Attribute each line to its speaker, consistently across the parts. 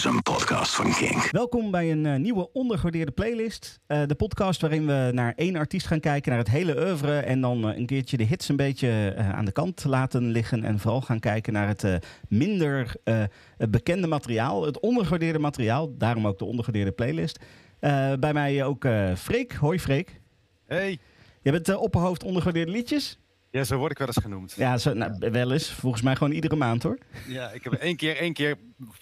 Speaker 1: is een podcast van Kink.
Speaker 2: Welkom bij een uh, nieuwe ondergewaardeerde playlist. Uh, de podcast waarin we naar één artiest gaan kijken, naar het hele oeuvre. En dan uh, een keertje de hits een beetje aan de kant laten liggen. En vooral gaan kijken naar het minder bekende materiaal. Het ondergewaardeerde materiaal. Daarom ook de ondergewaardeerde playlist. bij mij ook Freek. Hoi Freek.
Speaker 3: Hey.
Speaker 2: Je bent opperhoofd ondergewaardeerde liedjes.
Speaker 3: Ja, zo word ik wel eens genoemd.
Speaker 2: Ja, zo, nou, wel eens. Volgens mij gewoon iedere maand hoor.
Speaker 3: Ja, ik heb één keer, één keer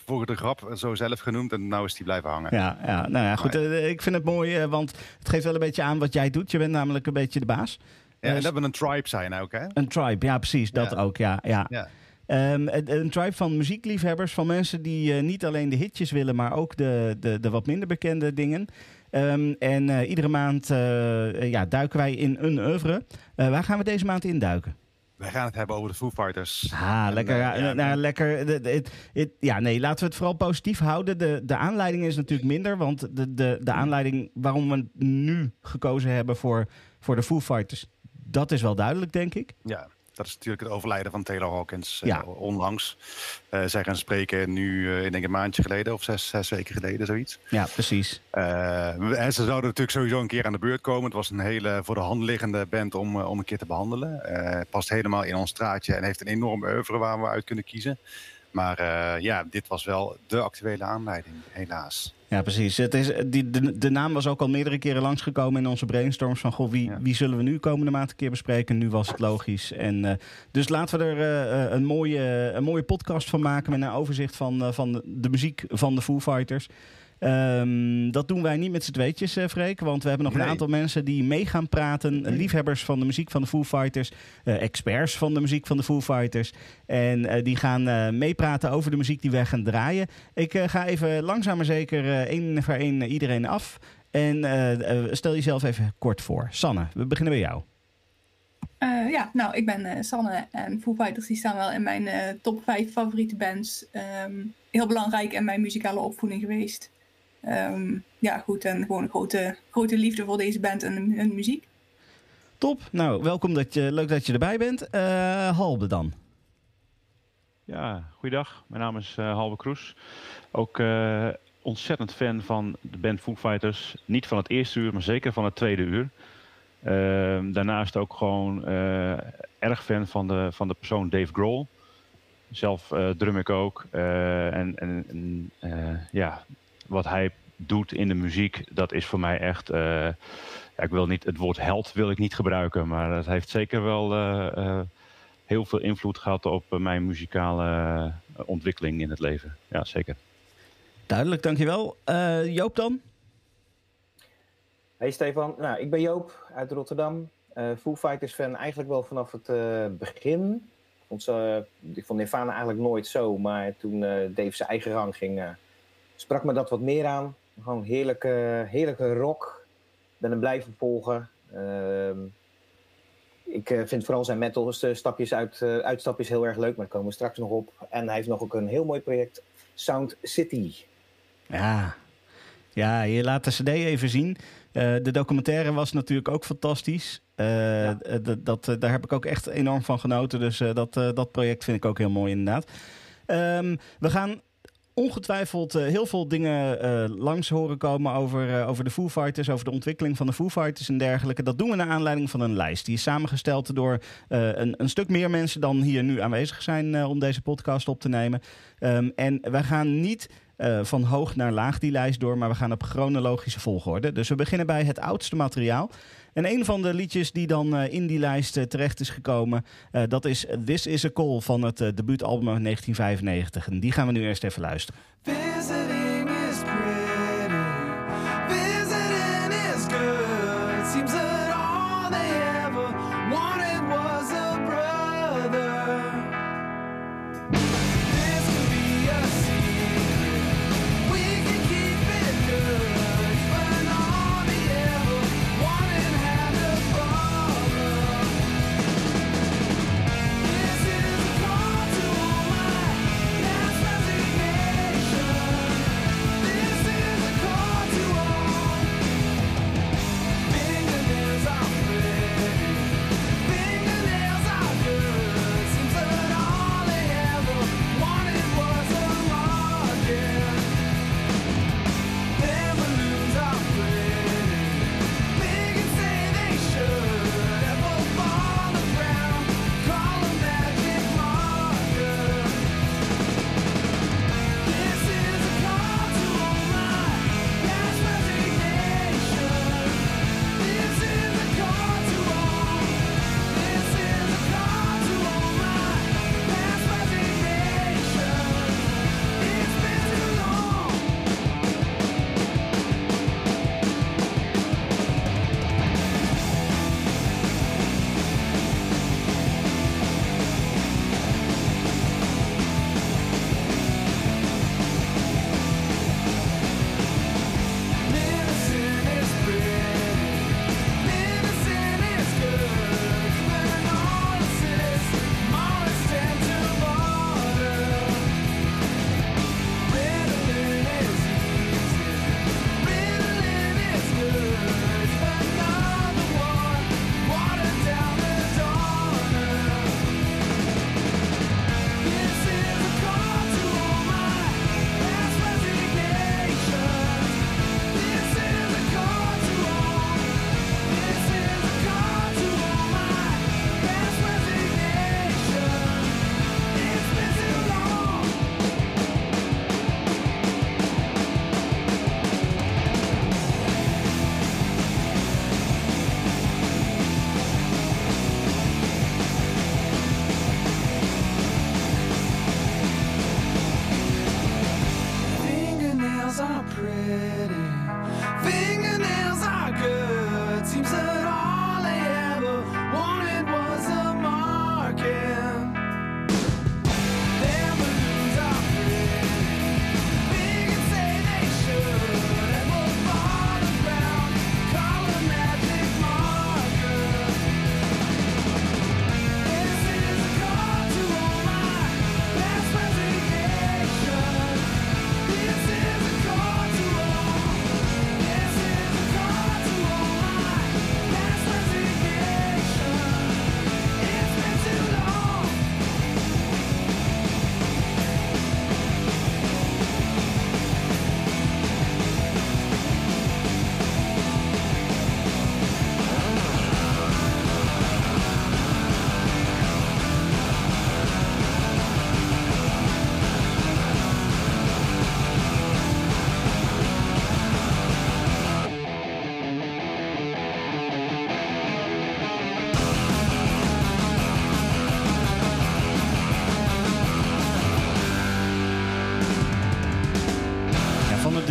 Speaker 3: voor de grap zo zelf genoemd en nou is die blijven hangen.
Speaker 2: Ja, ja nou ja, goed. Uh, ik vind het mooi, uh, want het geeft wel een beetje aan wat jij doet. Je bent namelijk een beetje de baas.
Speaker 3: Ja, en dat we een tribe zijn ook, hè?
Speaker 2: Een tribe, ja, precies. Dat ook, ja. ja. ja. Um, een tribe van muziekliefhebbers, van mensen die uh, niet alleen de hitjes willen, maar ook de, de, de wat minder bekende dingen. Um, en uh, iedere maand uh, ja, duiken wij in een oeuvre. waar gaan we deze maand in duiken?
Speaker 3: Wij gaan het hebben over de Foo Fighters.
Speaker 2: Ah, en, lekker. Ja, ja, nou, lekker. Het, het, ja, nee, laten we het vooral positief houden. De, de aanleiding is natuurlijk minder. Want de, de, de aanleiding waarom we nu gekozen hebben voor, voor de Foo Fighters... dat is wel duidelijk, denk ik.
Speaker 3: Ja, dat is natuurlijk het overlijden van Taylor Hawkins uh, onlangs. Uh, zij gaan spreken nu, uh, ik denk een maandje geleden of zes, zes weken geleden, zoiets.
Speaker 2: Ja, precies.
Speaker 3: en ze zouden natuurlijk sowieso een keer aan de beurt komen. Het was een hele voor de hand liggende band om, om een keer te behandelen. past helemaal in ons straatje en heeft een enorm oeuvre waar we uit kunnen kiezen. Maar ja, dit was wel de actuele aanleiding, helaas.
Speaker 2: Ja, precies. Het is, die, de, de naam was ook al meerdere keren langsgekomen in onze brainstorms. Van goh, wie, wie zullen we nu komende maand een keer bespreken? Nu was het logisch. En, uh, dus laten we er uh, een, mooie, een mooie podcast van maken met een overzicht van, van de muziek van de Foo Fighters. Um, dat doen wij niet met z'n tweetjes, uh, Freek. Want we hebben nog nee. een aantal mensen die mee gaan praten. Nee. Liefhebbers van de muziek van de Foo Fighters. Uh, experts van de muziek van de Foo Fighters. En uh, die gaan meepraten over de muziek die wij gaan draaien. Ik ga even langzaam maar zeker één voor één iedereen af. En stel jezelf even kort voor. Sanne, we beginnen bij jou.
Speaker 4: Uh, ja, nou, ik ben uh, Sanne en Foo Fighters die staan wel in mijn uh, top 5 favoriete bands. Um, heel belangrijk in mijn muzikale opvoeding geweest. Um, ja, goed. En gewoon een grote, grote liefde voor deze band en hun muziek.
Speaker 2: Top. Nou, welkom. Dat je, leuk dat je erbij bent. Uh, Halbe dan.
Speaker 5: Ja, goeiedag. Mijn naam is uh, Halbe Kroes. Ook uh, ontzettend fan van de band Foo Fighters. Niet van het eerste uur, maar zeker van het tweede uur. Uh, daarnaast ook gewoon erg fan van de, van de persoon Dave Grohl. Zelf drum ik ook. en en, en ja, wat hij doet in de muziek, dat is voor mij echt. Uh, ja, ik wil niet het woord held wil ik niet gebruiken, maar het heeft zeker wel uh, uh, heel veel invloed gehad op mijn muzikale ontwikkeling in het leven. Ja, zeker.
Speaker 2: Duidelijk, dankjewel. Joop dan?
Speaker 6: Hey Stefan, nou, ik ben Joop uit Rotterdam. Foo Fighters fan eigenlijk wel vanaf het begin. Vond, ik vond Nirvana eigenlijk nooit zo, maar toen Dave zijn eigen rang ging sprak me dat wat meer aan. Gewoon heerlijke, heerlijke rock. Ben hem blijven volgen. Uh, ik uh, vind vooral zijn metal stapjes uit, uh, uitstapjes heel erg leuk, maar daar komen we straks nog op. En hij heeft nog ook een heel mooi project, Sound City.
Speaker 2: Ja, ja je laat de cd even zien. Uh, de documentaire was natuurlijk ook fantastisch. Ja. dat, daar heb ik ook echt enorm van genoten. Dus dat, dat project vind ik ook heel mooi inderdaad. Um, we gaan ongetwijfeld uh, heel veel dingen uh, langs horen komen over, uh, over de Foo Fighters, over de ontwikkeling van de Foo Fighters en dergelijke. Dat doen we naar aanleiding van een lijst. Die is samengesteld door een, een, stuk meer mensen dan hier nu aanwezig zijn om deze podcast op te nemen. Um, en wij gaan niet van hoog naar laag die lijst door, maar we gaan op chronologische volgorde. Dus we beginnen bij het oudste materiaal. En een van de liedjes die dan uh, in die lijst uh, terecht is gekomen, dat is This Is A Call van het debuutalbum uit 1995. En die gaan we nu eerst even luisteren.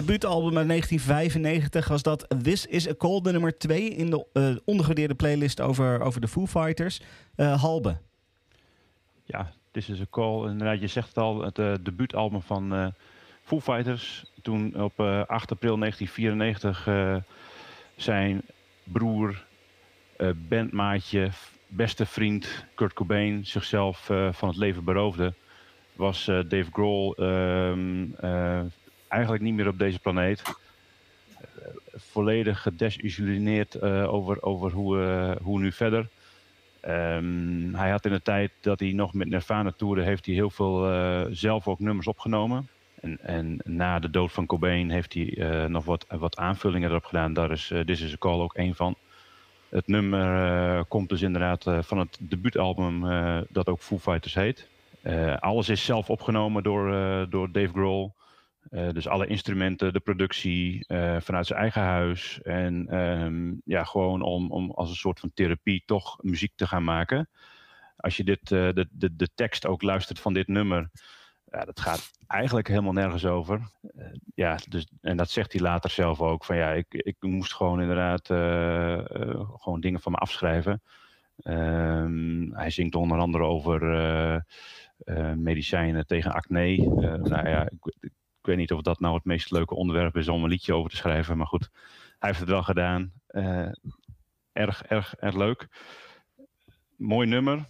Speaker 2: Debuutalbum uit 1995 was dat This Is a Cold, de nummer 2 in de ondergewaardeerde playlist over, over de Foo Fighters. Eh, Halbe.
Speaker 5: Ja, This is a Call. Inderdaad, je zegt het al, het eh, debuutalbum van Foo Fighters. Toen op eh, 8 april 1994 eh, zijn broer, bandmaatje, beste vriend Kurt Cobain zichzelf van het leven beroofde. Was Dave Grohl ehm, eh, eigenlijk niet meer op deze planeet. Eh, volledig gedesillusioneerd eh, over, over hoe, eh, hoe nu verder. Ehm, hij had in de tijd dat hij nog met Nirvana toerde, heeft hij heel veel eh, zelf ook nummers opgenomen. En, en na de dood van Cobain heeft hij nog wat, wat aanvullingen erop gedaan. Daar is eh, This Is A Call ook één van. Het nummer komt dus inderdaad van het debuutalbum dat ook Foo Fighters heet. Alles is zelf opgenomen door, door Dave Grohl. Eh, dus alle instrumenten, de productie eh, vanuit zijn eigen huis. En ehm, ja, gewoon om, om als een soort van therapie toch muziek te gaan maken. Als je dit, eh, de, de, de tekst ook luistert van dit nummer. Ja, dat gaat eigenlijk helemaal nergens over. Ja, dus, en dat zegt hij later zelf ook. Van ja, ik, ik moest gewoon inderdaad gewoon dingen van me afschrijven. Ehm, hij zingt onder andere over medicijnen tegen acne. Nou ja, ik weet niet of dat nou het meest leuke onderwerp is om een liedje over te schrijven. Maar goed, hij heeft het wel gedaan. Eh, erg, erg, erg leuk. Mooi nummer.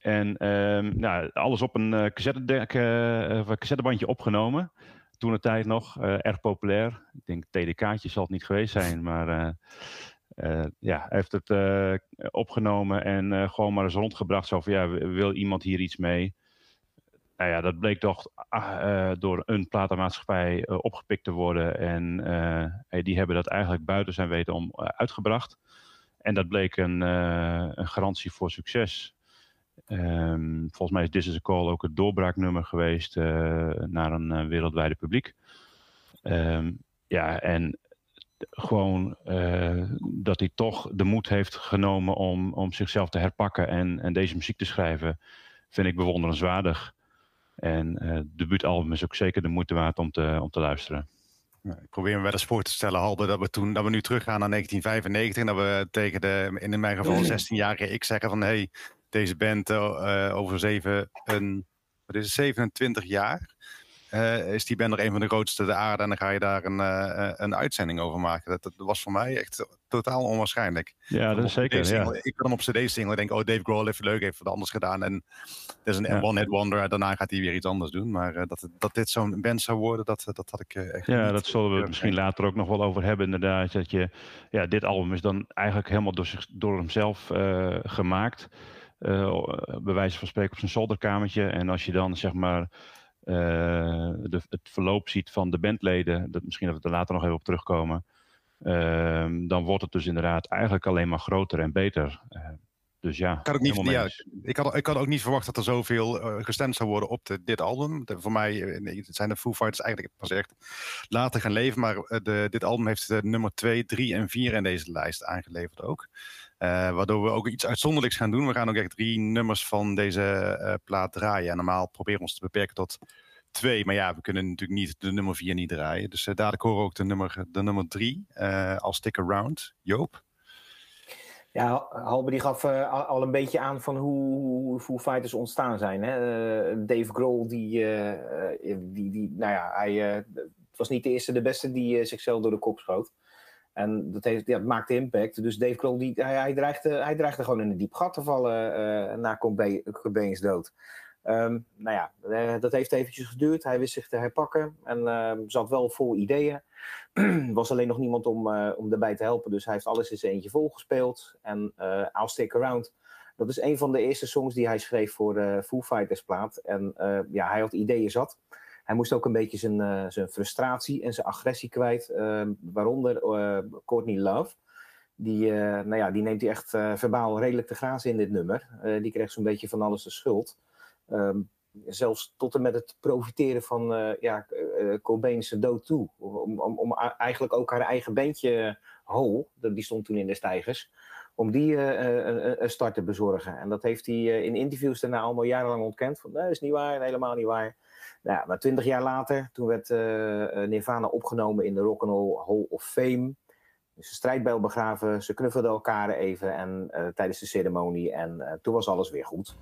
Speaker 5: En ehm, nou, alles op een eh cassettedek, eh, cassettebandje opgenomen. Toen de tijd nog. erg populair. Ik denk TDK'tje zal het niet geweest zijn. Maar ja, hij heeft het opgenomen en gewoon maar eens rondgebracht. Zo van ja, wil iemand hier iets mee? Nou ja, dat bleek toch ah, eh, door een platenmaatschappij eh, opgepikt te worden. En eh, die hebben dat eigenlijk buiten zijn weten om uitgebracht. En dat bleek een, een garantie voor succes. Ehm, volgens mij is This is a Call ook het doorbraaknummer geweest naar een wereldwijde publiek. Ehm, ja, en gewoon dat hij toch de moed heeft genomen om, om zichzelf te herpakken en, en deze muziek te schrijven, vind ik bewonderenswaardig. En eh, het debuutalbum is ook zeker de moeite waard om te, om te luisteren.
Speaker 3: Ik probeer me wel eens voor te stellen, Halbe, dat we toen dat we nu teruggaan naar 1995 en dat we tegen de, in mijn geval 16-jarige ik zeggen van hey, deze band eh, over zeven, een, wat is het, 27 jaar eh, is die band nog een van de grootste de aarde en dan ga je daar een, eh, een uitzending over maken. Dat, dat was voor mij echt totaal onwaarschijnlijk.
Speaker 5: Ja, dat is zeker. Ja.
Speaker 3: Ik kan hem op CD-single denken, oh Dave Grohl heeft leuk, heeft wat anders gedaan en dat is een
Speaker 5: Ja.
Speaker 3: one-hit wonder. Daarna gaat hij weer iets anders doen, maar eh, dat, dat dit zo'n band zou worden, dat, dat had ik eh, echt
Speaker 5: Ja,
Speaker 3: niet
Speaker 5: dat zullen we misschien later ook nog wel over hebben, inderdaad. Dat je, ja, dit album is dan eigenlijk helemaal door, zich, door hemzelf eh, gemaakt. Eh, bij wijze van spreken op zijn zolderkamertje. En als je dan zeg maar eh, de, het verloop ziet van de bandleden, dat, misschien dat we er later nog even op terugkomen. ehm, dan wordt het dus inderdaad eigenlijk alleen maar groter en beter. Eh, dus ja,
Speaker 3: Ik niet, ja, ik, had, ik had ook niet verwacht dat er zoveel eh, gestemd zou worden op de, dit album. De- voor mij eh, zijn de Foo Fighters eigenlijk pas echt later gaan leven. Maar eh, de, dit album heeft nummer 2, 3 en 4 in deze lijst aangeleverd ook. Eh, waardoor we ook iets uitzonderlijks gaan doen. We gaan ook echt drie nummers van deze eh, plaat draaien. En normaal proberen we ons te beperken tot twee. Maar ja, we kunnen natuurlijk niet de nummer vier niet draaien. Dus uh, dadelijk horen we ook de nummer, de nummer drie als Stick Around. Joop?
Speaker 6: Ja, Halbe die gaf al een beetje aan van hoe Foo Fighters ontstaan zijn. Hè? Dave Grohl, die, die, die, nou ja, hij was niet de eerste, de beste die zichzelf door de kop schoot. En dat, heeft, ja, dat maakte impact. Dus Dave Grohl, die, hij, hij, dreigde, hij dreigde gewoon in een diep gat te vallen na Cobain's dood. Um, nou ja, dat heeft eventjes geduurd. Hij wist zich te herpakken en uh, zat wel vol ideeën. Was alleen nog niemand om, uh, om erbij te helpen, dus hij heeft alles in zijn eentje volgespeeld. En I'll Stick Around, dat is een van de eerste songs die hij schreef voor Foo Fighters plaat. En ja, hij had ideeën zat. Hij moest ook een beetje zijn, zijn frustratie en zijn agressie kwijt, ehm, waaronder Courtney Love. Die, nou ja, die neemt hij echt verbaal redelijk te grazen in dit nummer. die kreeg zo'n beetje van alles de schuld. Um, zelfs tot en met het profiteren van uh, ja, Cobain's dood toe. Om, om, om, eigenlijk ook haar eigen bandje Hole, die stond toen in de stijgers, om die een start te bezorgen. En dat heeft hij in interviews daarna allemaal jarenlang ontkend. Van, nee, dat is niet waar, helemaal niet waar. Nou maar twintig jaar later, toen werd Nirvana opgenomen in de Rock'n'Roll Hall of Fame. Ze strijdbijl begraven, ze knuffelden elkaar even en, tijdens de ceremonie. En toen was alles weer goed.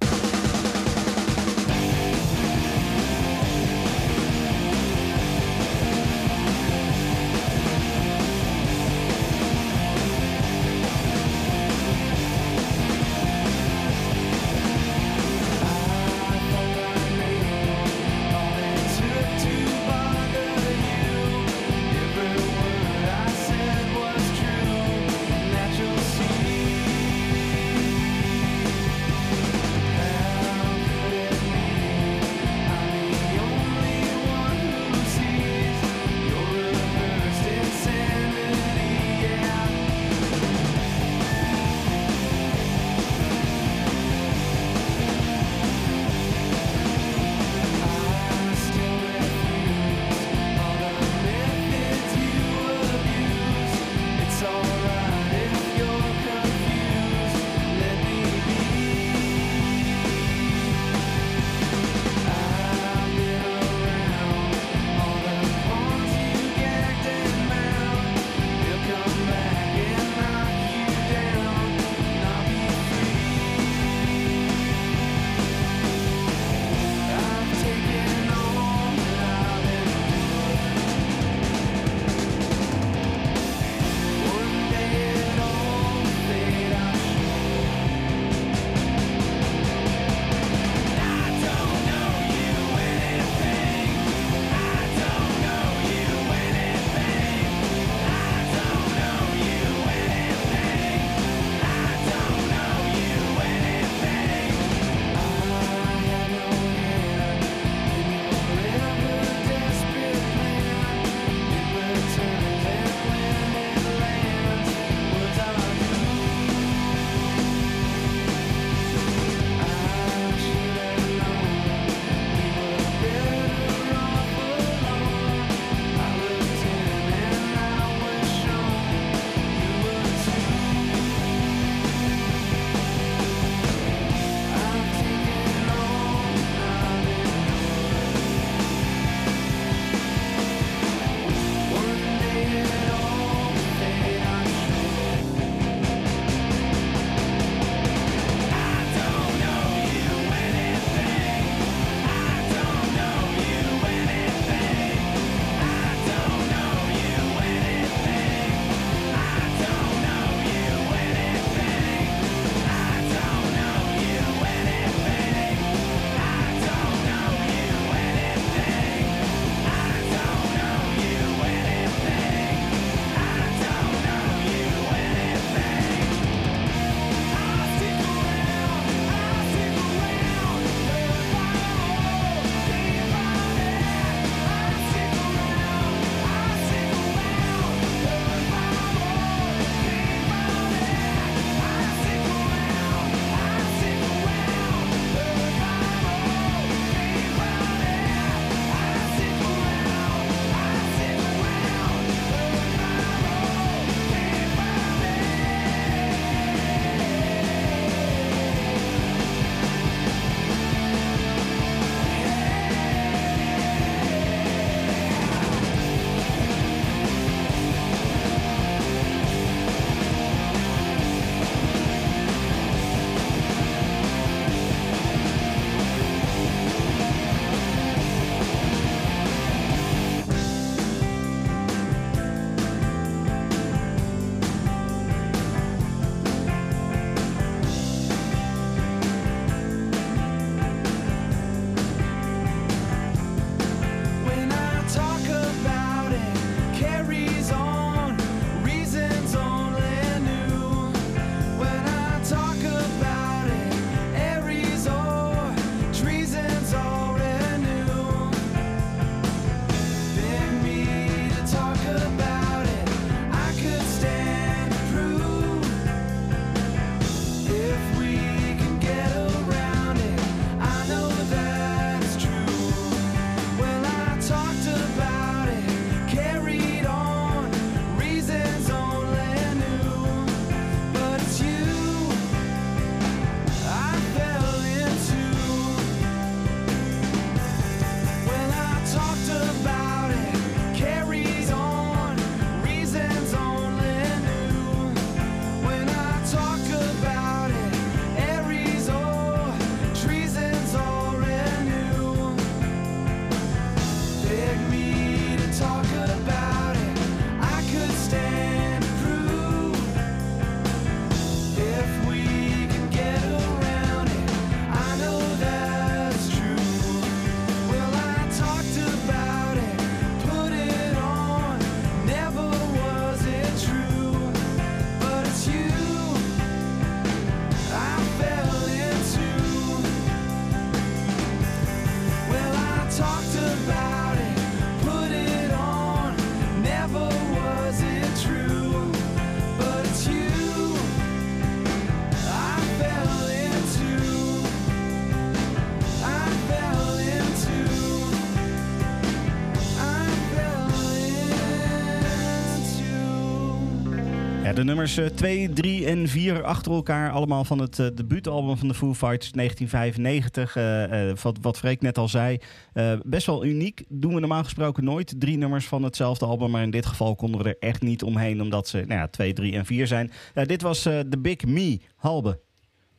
Speaker 2: De nummers 2, 3 en 4 achter elkaar. Allemaal van het uh, debuutalbum van de Foo Fighters 1995. Uh, uh, wat, wat Freek net al zei. Eh, best wel uniek. Doen we normaal gesproken nooit. Drie nummers van hetzelfde album. Maar in dit geval konden we er echt niet omheen. Omdat ze nou ja, 2, 3 en 4 zijn. dit was The Big Me. Halbe.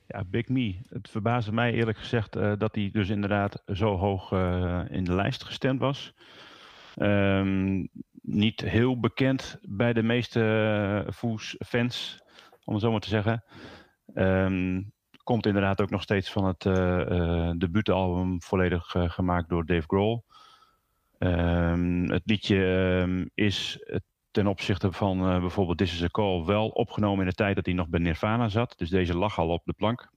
Speaker 5: Ja, Big Me. Het verbaasde mij eerlijk gezegd dat hij dus inderdaad zo hoog in de lijst gestemd was. Um, niet heel bekend bij de meeste uh, Foes-fans, om het zo maar te zeggen. Um, komt inderdaad ook nog steeds van het uh, uh, debuutalbum volledig gemaakt door Dave Grohl. Um, het liedje um, is ten opzichte van bijvoorbeeld This is a Call wel opgenomen in de tijd dat hij nog bij Nirvana zat. Dus deze lag al op de plank.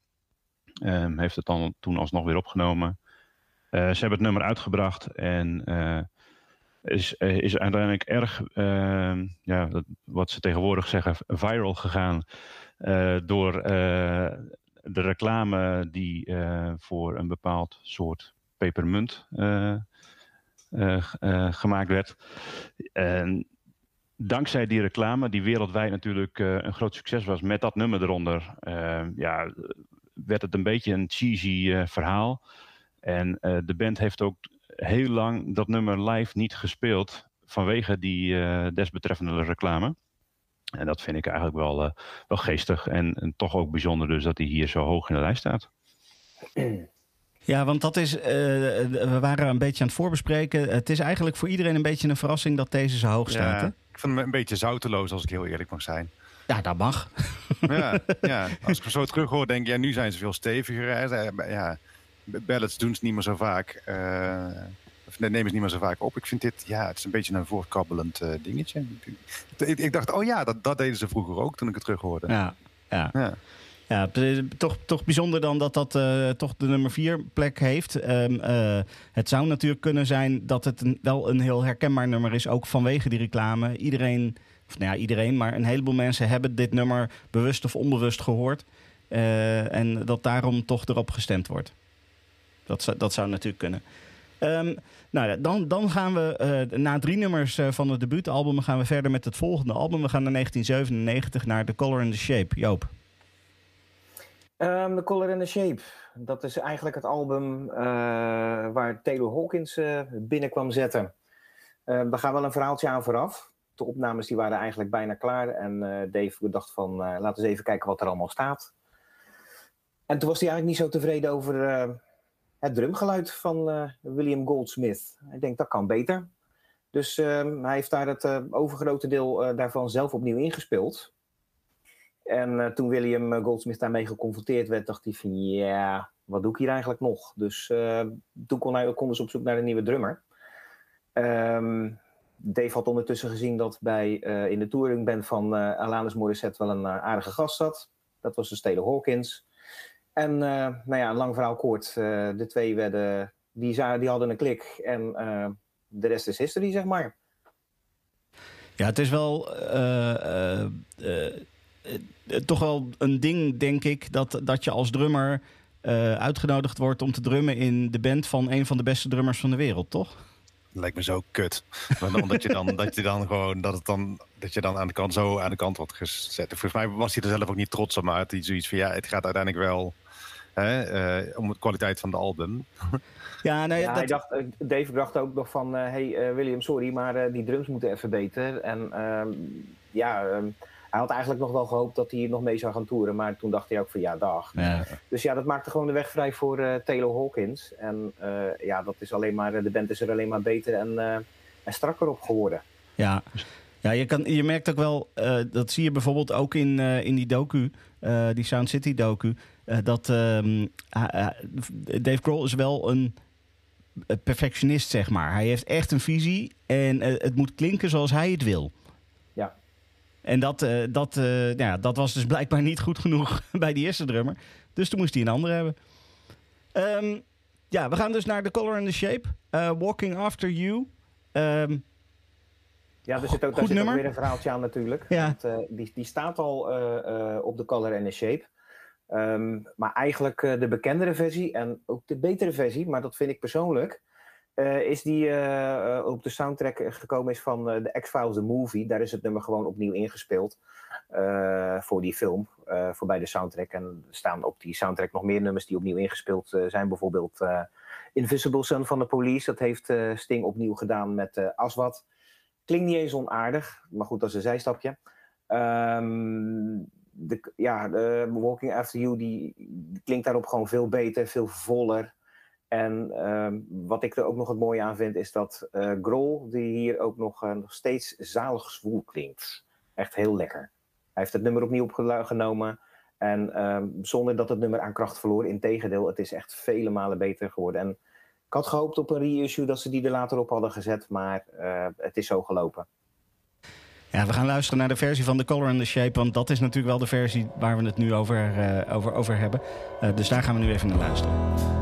Speaker 5: Um, heeft het dan toen alsnog weer opgenomen. ze hebben het nummer uitgebracht en is, eh, is uiteindelijk erg, uh, ja, wat ze tegenwoordig zeggen, viral gegaan. Uh, door uh, de reclame die voor een bepaald soort pepermunt gemaakt werd. En dankzij die reclame, die wereldwijd natuurlijk een groot succes was met dat nummer eronder, ja, werd het een beetje een cheesy verhaal. En de band heeft ook heel lang dat nummer live niet gespeeld vanwege die uh, desbetreffende reclame. En dat vind ik eigenlijk wel, uh, wel geestig en, en, toch ook bijzonder dus dat hij hier zo hoog in de lijst staat.
Speaker 2: Ja, want dat is, uh, we waren een beetje aan het voorbespreken. Het is eigenlijk voor iedereen een beetje een verrassing dat deze zo hoog staat.
Speaker 3: Ja, ik vind hem een beetje zouteloos als ik heel eerlijk mag zijn.
Speaker 2: Ja, dat mag.
Speaker 3: Ja, ja. als ik zo terug hoor, denk ik, ja, nu zijn ze veel steviger. Ja, ballads doen ze niet meer zo vaak. Uh, dat nemen ze niet meer zo vaak op. Ik vind dit, ja, het is een beetje een voortkabbelend uh, dingetje. Ik, ik, dacht, oh ja, dat, dat deden ze vroeger ook toen ik het terug hoorde.
Speaker 2: Ja, ja. ja. Ja, toch, toch bijzonder dan dat dat uh, toch de nummer vier plek heeft. Um, uh, het zou natuurlijk kunnen zijn dat het een, wel een heel herkenbaar nummer is, ook vanwege die reclame. Iedereen, of nou ja, iedereen, maar een heleboel mensen hebben dit nummer bewust of onbewust gehoord. En dat daarom toch erop gestemd wordt. Dat zou, dat zou natuurlijk kunnen. Um, nou, dan, dan gaan we uh, na drie nummers uh, van het debuutalbum gaan we verder met het volgende album. We gaan naar 1997 naar The Color and the Shape. Joop.
Speaker 6: Um, the Color and the Shape. Dat is eigenlijk het album uh, waar Taylor Hawkins binnen kwam zetten. we gaan wel een verhaaltje aan vooraf. De opnames die waren eigenlijk bijna klaar. En Dave dacht van, laten we eens even kijken wat er allemaal staat. En toen was hij eigenlijk niet zo tevreden over het drumgeluid van uh, William Goldsmith. Hij denkt dat kan beter. Dus uh, hij heeft daar het uh, overgrote deel daarvan zelf opnieuw ingespeeld. En toen William Goldsmith daarmee geconfronteerd werd, dacht hij van ja, wat doe ik hier eigenlijk nog? Dus toen kon hij, konden ze op zoek naar een nieuwe drummer. Um, Dave had ondertussen gezien dat bij, in de touringband van Alanis Morissette wel een aardige gast zat. Dat was dus Taylor Hawkins. En uh, nou ja, lang verhaal kort. Uh, de twee werden, die, die hadden een klik. En uh, de rest is history, zeg maar.
Speaker 2: Ja, het is wel toch wel een ding, denk ik, dat, dat je als drummer uitgenodigd wordt om te drummen in de band van een van de beste drummers van de wereld, toch?
Speaker 3: Lijkt me zo kut. Omdat je dan, dat je dan gewoon, dat het dan, dat je dan aan de kant zo aan de kant wordt gezet. Volgens mij was hij er zelf ook niet trots op, maar had hij zoiets van ja, het gaat uiteindelijk wel Hè, uh, om de kwaliteit van de album.
Speaker 6: Ja, nee, ja, dat... hij dacht, eh, Dave dacht ook nog van... Uh, hey William, sorry, maar die drums moeten even beter. En ehm, ja, ehm, hij had eigenlijk nog wel gehoopt dat hij nog mee zou gaan toeren. Maar toen dacht hij ook van ja, dag. Ja. Dus ja, dat maakte gewoon de weg vrij voor Taylor Hawkins. En ja, dat is alleen maar, de band is er alleen maar beter en, en strakker op geworden.
Speaker 2: Ja, ja, je, kan, je merkt ook wel, uh, dat zie je bijvoorbeeld ook in, uh, in die docu, uh, die Sound City docu, dat um, Dave Grohl is wel een perfectionist, zeg maar. Hij heeft echt een visie en het moet klinken zoals hij het wil. En dat, dat, nou ja, dat was dus blijkbaar niet goed genoeg bij die eerste drummer. Dus toen moest hij een andere hebben. Um, ja, we gaan dus naar The Color and the Shape. Walking After You. Um,
Speaker 6: ja, er zit ook, daar zit ook weer een verhaaltje aan natuurlijk. Ja. Want, die, die staat al op de color en de shape. Um, maar eigenlijk de bekendere versie en ook de betere versie, maar dat vind ik persoonlijk, eh, is die eh, eh, op de soundtrack gekomen is van The X-Files, The Movie. Daar is het nummer gewoon opnieuw ingespeeld voor die film, voor bij de soundtrack. En er staan op die soundtrack nog meer nummers die opnieuw ingespeeld zijn. Bijvoorbeeld Invisible Son van de Police. Dat heeft Sting opnieuw gedaan met Aswad. Klinkt niet eens onaardig, maar goed, dat is een zijstapje. Ehm, de, ja, de Walking After You die, die klinkt daarop gewoon veel beter, veel voller. En ehm, wat ik er ook nog het mooie aan vind, is dat eh Grol, die hier ook nog, eh, nog steeds zalig zwoel klinkt. Echt heel lekker. Hij heeft het nummer opnieuw opgenomen. En ehm, zonder dat het nummer aan kracht verloor. Integendeel, het is echt vele malen beter geworden. En ik had gehoopt op een reissue dat ze die er later op hadden gezet. Maar eh, het is zo gelopen.
Speaker 2: Ja, we gaan luisteren naar de versie van The Color and the Shape. Want dat is natuurlijk wel de versie waar we het nu over, over, over hebben. Dus daar gaan we nu even naar luisteren.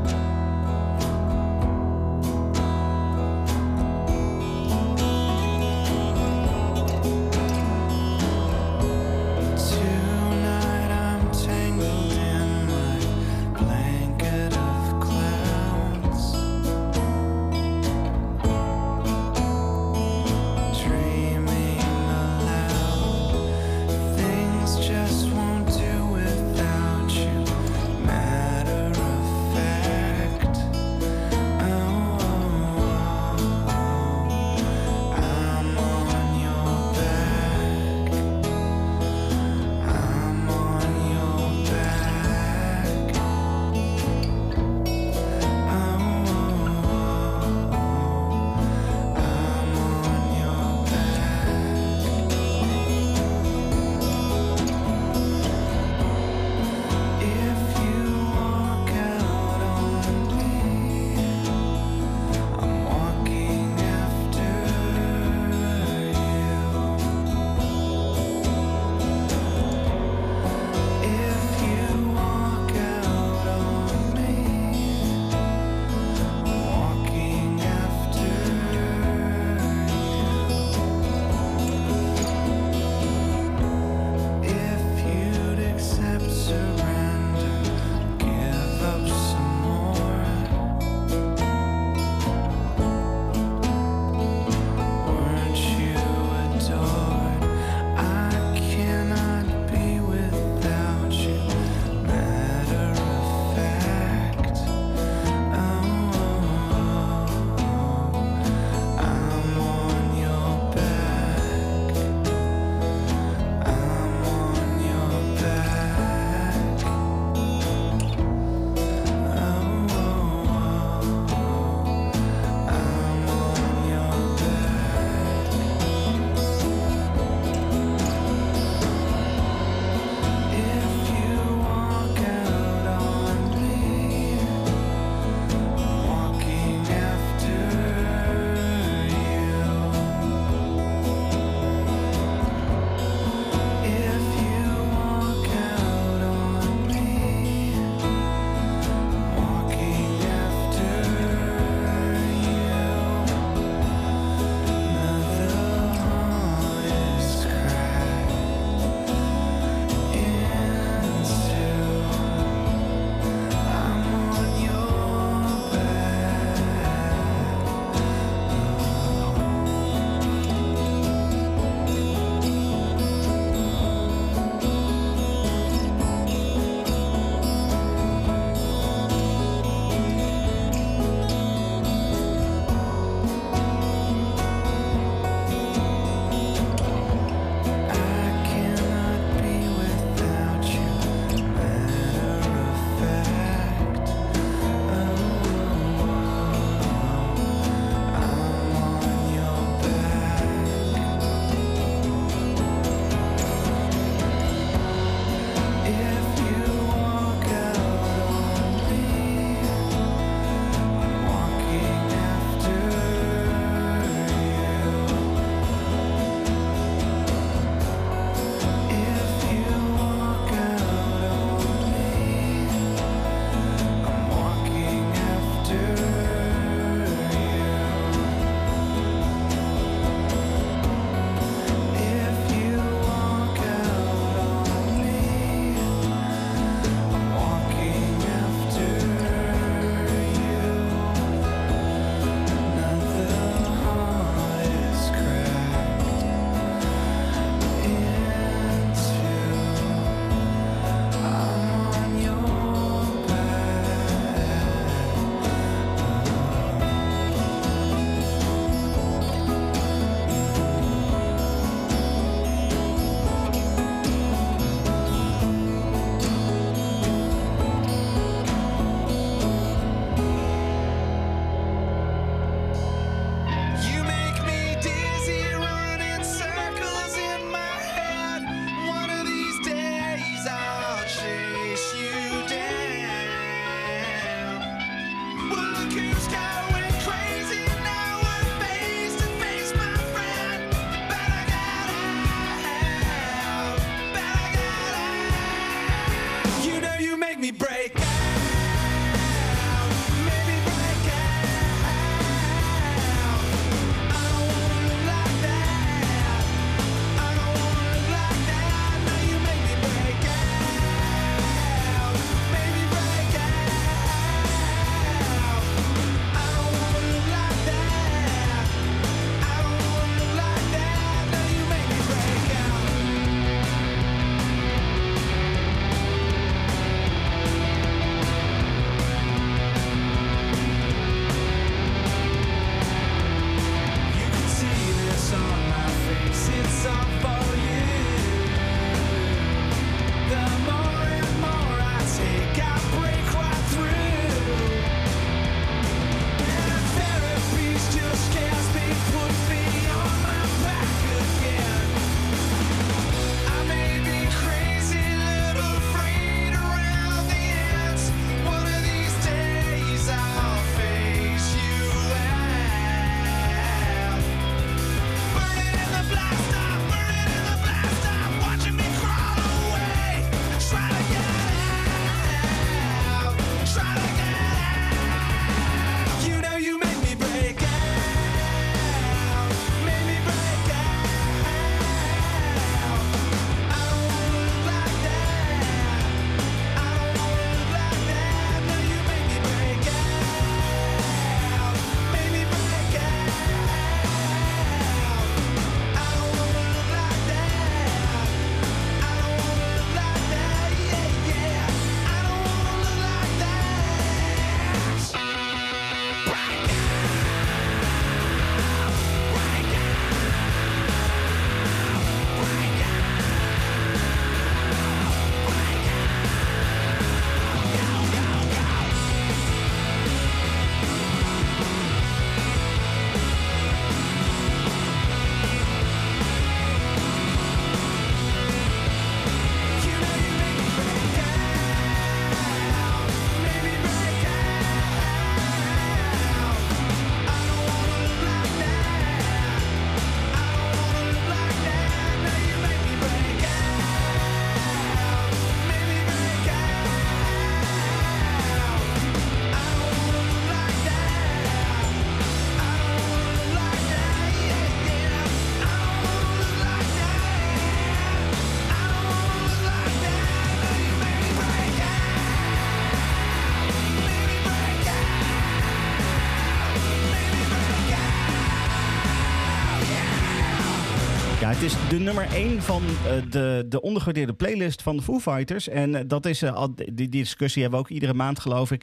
Speaker 2: Het is de nummer 1 van uh, de, de ondergewaardeerde playlist van de Foo Fighters. En uh, dat is, al, die, die, discussie hebben we ook iedere maand, geloof ik.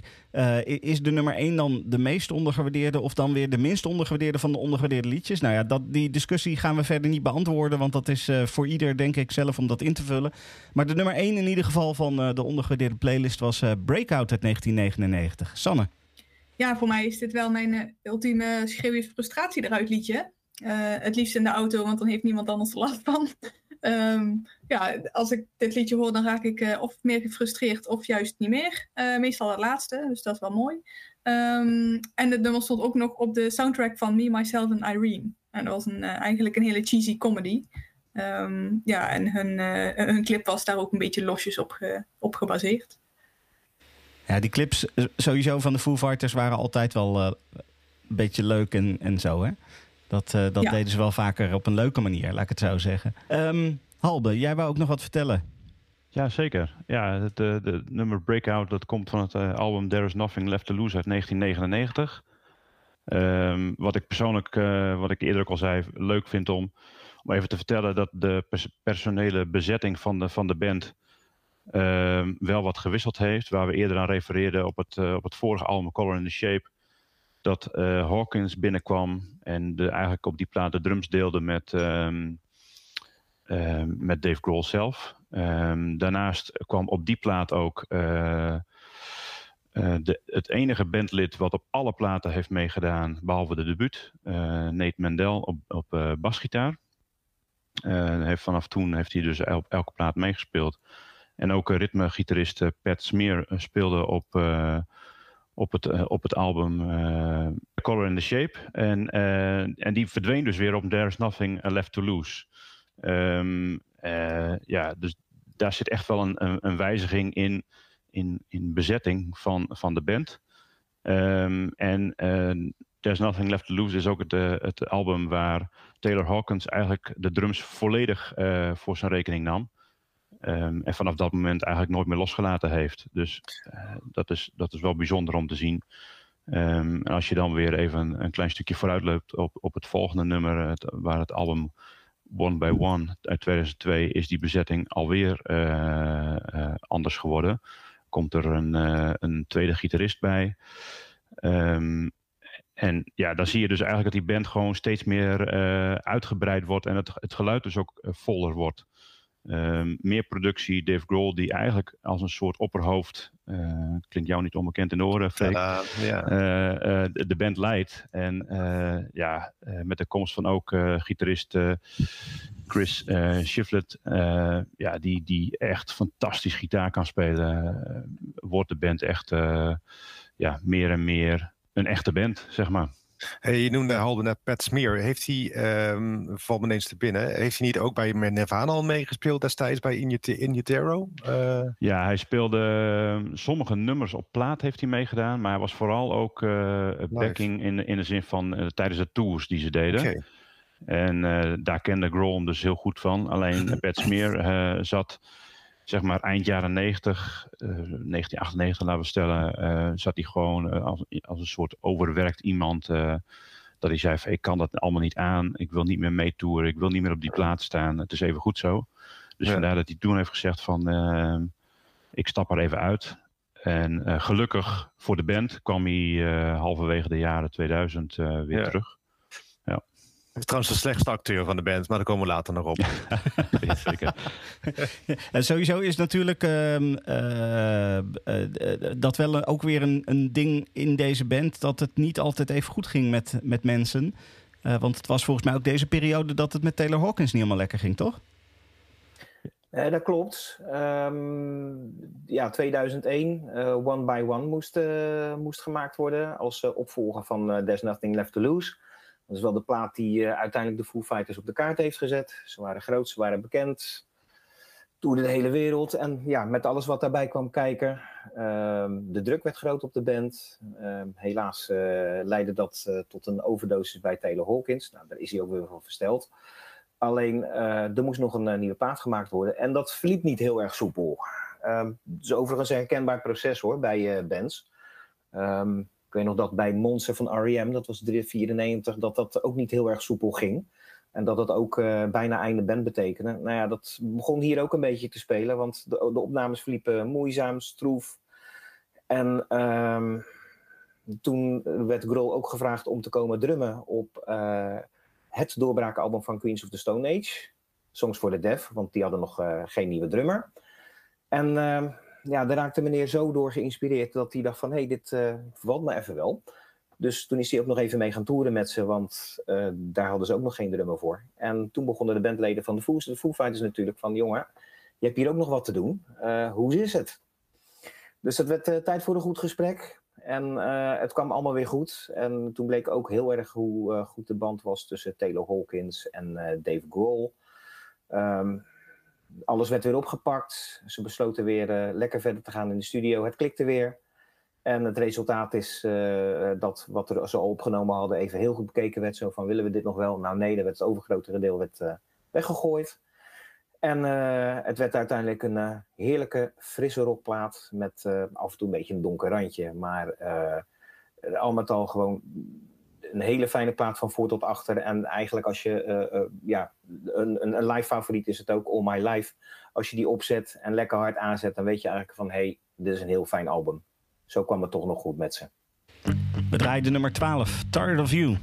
Speaker 2: is de nummer 1 dan de meest ondergewaardeerde of dan weer de minst ondergewaardeerde van de ondergewaardeerde liedjes? Nou ja, dat, die discussie gaan we verder niet beantwoorden, want dat is voor ieder, denk ik, zelf om dat in te vullen. Maar de nummer 1 in ieder geval van de ondergewaardeerde playlist was Breakout uit 1999. Sanne?
Speaker 4: Ja, voor mij is dit wel mijn ultieme schreeuw je frustratie eruit liedje. Uh, het liefst in de auto, want dan heeft niemand anders er last van. um, ja, als ik dit liedje hoor, dan raak ik uh, of meer gefrustreerd of juist niet meer. Uh, meestal het laatste, dus dat is wel mooi. Um, en het nummer stond ook nog op de soundtrack van Me, Myself and Irene. En dat was een, eigenlijk een hele cheesy comedy. Um, ja, en hun, hun clip was daar ook een beetje losjes op, ge, op gebaseerd.
Speaker 2: Ja, die clips sowieso van de Foo Fighters waren altijd wel een beetje leuk en, en zo, hè? Dat, uh, dat ja. deden ze wel vaker op een leuke manier, laat ik het zo zeggen. Um, Halbe, jij wou ook nog wat vertellen.
Speaker 5: Ja, zeker. Ja, het de, de nummer Breakout dat komt van het uh, album There Is Nothing Left To Lose uit 1999. Um, wat ik persoonlijk, uh, wat ik eerder ook al zei, leuk vind om, om even te vertellen dat de pers personele bezetting van de, van de band uh, wel wat gewisseld heeft. Waar we eerder aan refereerden op het, op het vorige album Color in the Shape dat uh, Hawkins binnenkwam en de, eigenlijk op die plaat de drums deelde met, um, um, met Dave Grohl zelf. Um, daarnaast kwam op die plaat ook uh, uh, de, het enige bandlid wat op alle platen heeft meegedaan, behalve de debuut, Nate Mendel op, op basgitaar. heeft, vanaf toen heeft hij dus op elke plaat meegespeeld. En ook ritmegitarist Pat Smear speelde op op het, uh, op het album uh, Color in the Shape. En, uh, en die verdween dus weer op There's Nothing Left to Lose. Um, ja, dus daar zit echt wel een, een, een, wijziging in, in, in bezetting van, van de band. Um, en There's Nothing Left to Lose is ook het, het album waar Taylor Hawkins eigenlijk de drums volledig voor zijn rekening nam. Um, en vanaf dat moment eigenlijk nooit meer losgelaten heeft. Dus uh, dat, is, dat is wel bijzonder om te zien. Um, en als je dan weer even een, een klein stukje vooruit loopt op, op het volgende nummer, het, waar het album One by One uit 2002, is die bezetting alweer uh, anders geworden. Komt er een, een tweede gitarist bij. Um, en ja, dan zie je dus eigenlijk dat die band gewoon steeds meer uitgebreid wordt en het, het geluid dus ook voller wordt. Um, meer productie, Dave Grohl, die eigenlijk als een soort opperhoofd, uh, klinkt jou niet onbekend in de oren, Freek, uh, yeah. uh, de, de, band leidt. En eh, ja, met de komst van ook gitarist Chris Shiflett, ja, die, die echt fantastisch gitaar kan spelen, wordt de band echt ja, meer en meer een echte band, zeg maar.
Speaker 3: Hey, je noemde Halbe net Pat Smear. Heeft hij, um, valt me ineens te binnen, heeft hij niet ook bij Nirvana al meegespeeld destijds bij In Utero? Uh...
Speaker 5: Ja, hij speelde ehm, sommige nummers op plaat heeft hij meegedaan, maar hij was vooral ook uh, backing in, in de zin van uh, tijdens de tours die ze deden. Okay. En daar kende Grohl hem dus heel goed van. Alleen Pat Smear zat zeg maar eind jaren 90, uh, 1998 laten we stellen, uh, zat hij gewoon uh, als, als, een soort overwerkt iemand. Uh, dat hij zei van ik kan dat allemaal niet aan, ik wil niet meer meetoeren, ik wil niet meer op die plaats staan, het is even goed zo. Dus ja. vandaar dat hij toen heeft gezegd van ik stap er even uit. En gelukkig voor de band kwam hij halverwege de jaren 2000 weer ja. terug
Speaker 3: is trouwens de slechtste acteur van de band, maar daar komen we later nog op.
Speaker 2: zeker. en sowieso is natuurlijk uh, uh, uh, dat wel ook weer een, een ding in deze band... dat het niet altijd even goed ging met, met mensen. want het was volgens mij ook deze periode dat het met Taylor Hawkins niet helemaal lekker ging, toch?
Speaker 6: dat klopt. Um, ja, 2001, One by One moest, moest gemaakt worden... als opvolger van There's Nothing Left to Lose... Dat is wel de plaat die uh, uiteindelijk de Foo Fighters op de kaart heeft gezet. Ze waren groot, ze waren bekend. Toerde de hele wereld. En ja, met alles wat daarbij kwam kijken. Uh, de druk werd groot op de band. Uh, helaas uh, leidde dat uh, tot een overdosis bij Taylor Hawkins. Nou, daar is hij ook weer van versteld. Alleen, er moest nog een nieuwe plaat gemaakt worden. En dat verliep niet heel erg soepel. Ehm, het is overigens een herkenbaar proces hoor, bij bands. Um, weet nog dat bij Monster van R.E.M., dat was 394, dat dat ook niet heel erg soepel ging. En dat dat ook eh, bijna einde band betekende. Nou ja, dat begon hier ook een beetje te spelen, want de, opnames verliepen moeizaam, stroef. En ehm, toen werd Grohl ook gevraagd om te komen drummen op eh, het doorbraakalbum van Queens of the Stone Age. Songs for the Deaf, want die hadden nog eh, geen nieuwe drummer. En ehm, ja, daar raakte meneer zo door geïnspireerd dat hij dacht van... hé, hey, dit uh, valt me even wel. Dus toen is hij ook nog even mee gaan toeren met ze, want uh, daar hadden ze ook nog geen drummer voor. En toen begonnen de bandleden van de Foo, Fighters natuurlijk van... jongen, je hebt hier ook nog wat te doen. Uh, hoe is het? Dus het werd tijd voor een goed gesprek. En het kwam allemaal weer goed. En toen bleek ook heel erg hoe goed de band was tussen Taylor Hawkins en Dave Grohl. Um, alles werd weer opgepakt. Ze besloten weer uh, lekker verder te gaan in de studio. Het klikte weer. En het resultaat is uh, dat wat er zo opgenomen hadden even heel goed bekeken werd. Zo van, willen we dit nog wel? Nou nee, dat werd het overgrote deel werd, uh, weggegooid. En het werd uiteindelijk een heerlijke, frisse rockplaat. Met af en toe een beetje een donker randje. Maar al met al gewoon een hele fijne plaat van voor tot achter. En eigenlijk als je, uh, uh, ja, een, een, live favoriet is het ook All My Life. Als je die opzet en lekker hard aanzet, dan weet je eigenlijk van, hé, hey, dit is een heel fijn album. Zo kwam het toch nog goed met ze.
Speaker 1: We draaien nummer 12, Tired of You.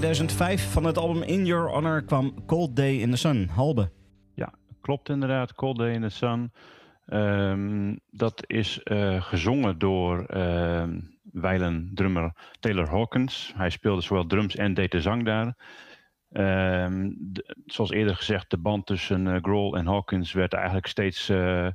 Speaker 2: 2005 van het album In Your Honor kwam Cold Day in the Sun. Halbe.
Speaker 5: Ja, klopt inderdaad. Cold Day in the Sun. Ehm, dat is eh, gezongen door ehm, uh, wijlen drummer Taylor Hawkins. Hij speelde zowel drums en deed de zang daar. Ehm, zoals eerder gezegd, de band tussen uh, en Hawkins werd eigenlijk steeds eh,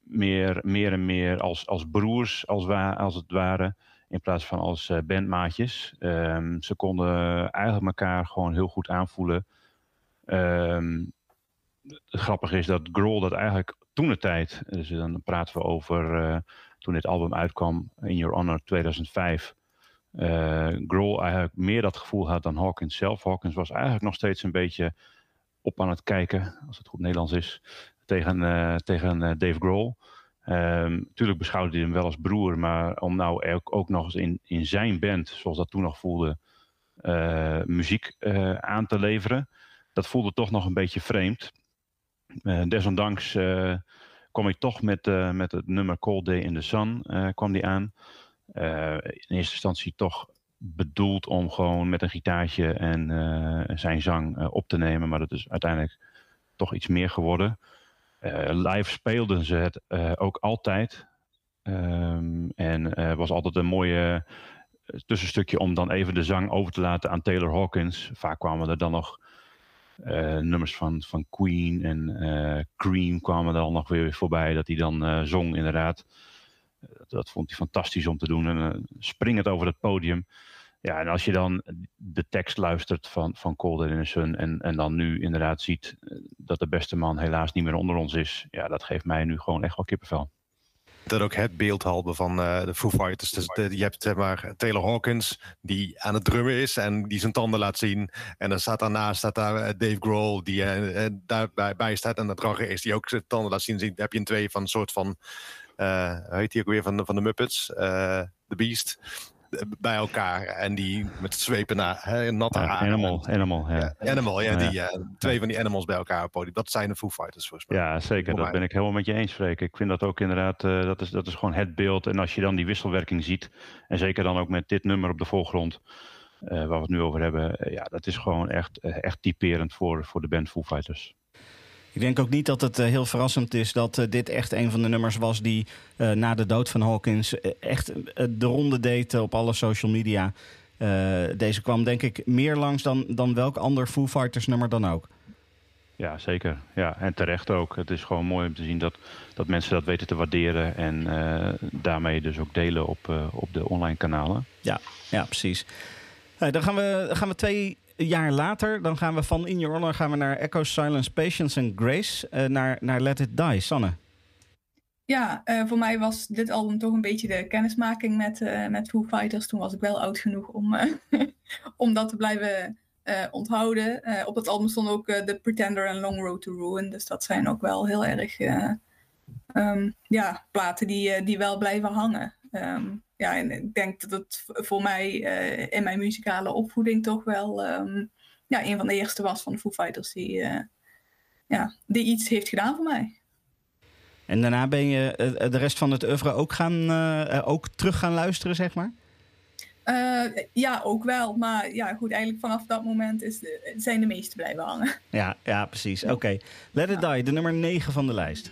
Speaker 5: meer, meer en meer als, als broers, als, als het ware in plaats van als eh, bandmaatjes. Ehm, ze konden eigenlijk elkaar gewoon heel goed aanvoelen. Ehm, het grappige is dat Grohl dat eigenlijk toen de tijd, dus dan praten we over eh, toen dit album uitkwam, In Your Honor 2005, eh Grohl eigenlijk meer dat gevoel had dan Hawkins zelf. Hawkins was eigenlijk nog steeds een beetje op aan het kijken, als het goed Nederlands is, tegen, tegen Dave Grohl. Ehm tuurlijk beschouwde hij hem wel als broer, maar om nou ook, ook nog eens in, in zijn band, zoals dat toen nog voelde, eh, muziek eh, aan te leveren, dat voelde toch nog een beetje vreemd. Eh, desondanks kwam hij toch met, met het nummer Cold Day in the Sun kwam die aan. In eerste instantie toch bedoeld om gewoon met een gitaartje en zijn zang op te nemen. Maar dat is uiteindelijk toch iets meer geworden. Eh, live speelden ze het eh, ook altijd. Ehm, en er was altijd een mooie eh, tussenstukje om dan even de zang over te laten aan Taylor Hawkins. Vaak kwamen er dan nog eh, nummers van, van Queen en eh, Cream kwamen er dan nog weer voorbij. Dat hij dan eh, zong inderdaad. Eh, Dat, vond hij fantastisch om te doen. En eh, springend over het podium. Ja, en als je dan de tekst luistert van, van Cold Day in Sun en, en dan nu inderdaad ziet eh, dat de beste man helaas niet meer onder ons is. Ja, dat geeft mij nu gewoon echt wel kippenvel.
Speaker 3: Dat ook het beeldhalve van eh, de Foo Fighters. Dus je hebt zeg maar Taylor Hawkins die aan het drummen is en die zijn tanden laat zien. En dan staat daarnaast staat daar eh, Dave Grohl die eh, daarbij bij staat. En dat dragger is die ook zijn tanden laat zien. Dan heb je een twee van een soort van, heet die ook weer van, van de Muppets? The Beast. Bij elkaar en die met zwepen naar hè, natte haren.
Speaker 5: animal, animal, ja.
Speaker 3: Ja, animal, ja, die, eh, twee van die animals bij elkaar op podium. Dat zijn de Foo Fighters volgens mij.
Speaker 5: Ja, zeker. Dat ben ik helemaal met je eens, Freek. Ik vind dat ook inderdaad, eh, dat, is, dat is gewoon het beeld. En als je dan die wisselwerking ziet, en zeker dan ook met dit nummer op de voorgrond, eh, waar we het nu over hebben, ja, dat is gewoon echt, echt typerend voor, voor de band Foo Fighters.
Speaker 2: Ik denk ook niet dat het eh, heel verrassend is dat eh, dit echt een van de nummers was die eh, na de dood van Hawkins echt de ronde deed op alle social media. Deze kwam denk ik meer langs dan, dan welk ander Foo Fighters nummer dan ook.
Speaker 5: Ja, zeker. Ja, en terecht ook. Het is gewoon mooi om te zien dat, dat mensen dat weten te waarderen en daarmee dus ook delen op, op de online kanalen.
Speaker 2: Ja, precies. Nou, dan gaan we, dan gaan we twee jaar later, dan gaan we van In Your Honor gaan we naar Echo, Silence, Patience and Grace, eh, naar, naar Let It Die. Sanne.
Speaker 4: Ja, eh, voor mij was dit album toch een beetje de kennismaking met, eh, met Foo Fighters. Toen was ik wel oud genoeg om, om dat te blijven onthouden. Op het album stond ook The Pretender en Long Road to Ruin. Dus dat zijn ook wel heel erg eh, ehm, ja, platen die, die wel blijven hangen. Ehm, ja, en ik denk dat het voor mij eh, in mijn muzikale opvoeding toch wel ehm, ja, een van de eerste was van de Foo Fighters die, eh, ja, die iets heeft gedaan voor mij.
Speaker 2: En daarna ben je eh, de rest van het oeuvre ook, gaan, ook terug gaan luisteren, zeg maar?
Speaker 4: Ja, ook wel. Maar ja, goed, eigenlijk vanaf dat moment is de- zijn de meeste blijven hangen.
Speaker 2: Ja, ja precies. Oké. Let It Die, de nummer 9 van de lijst.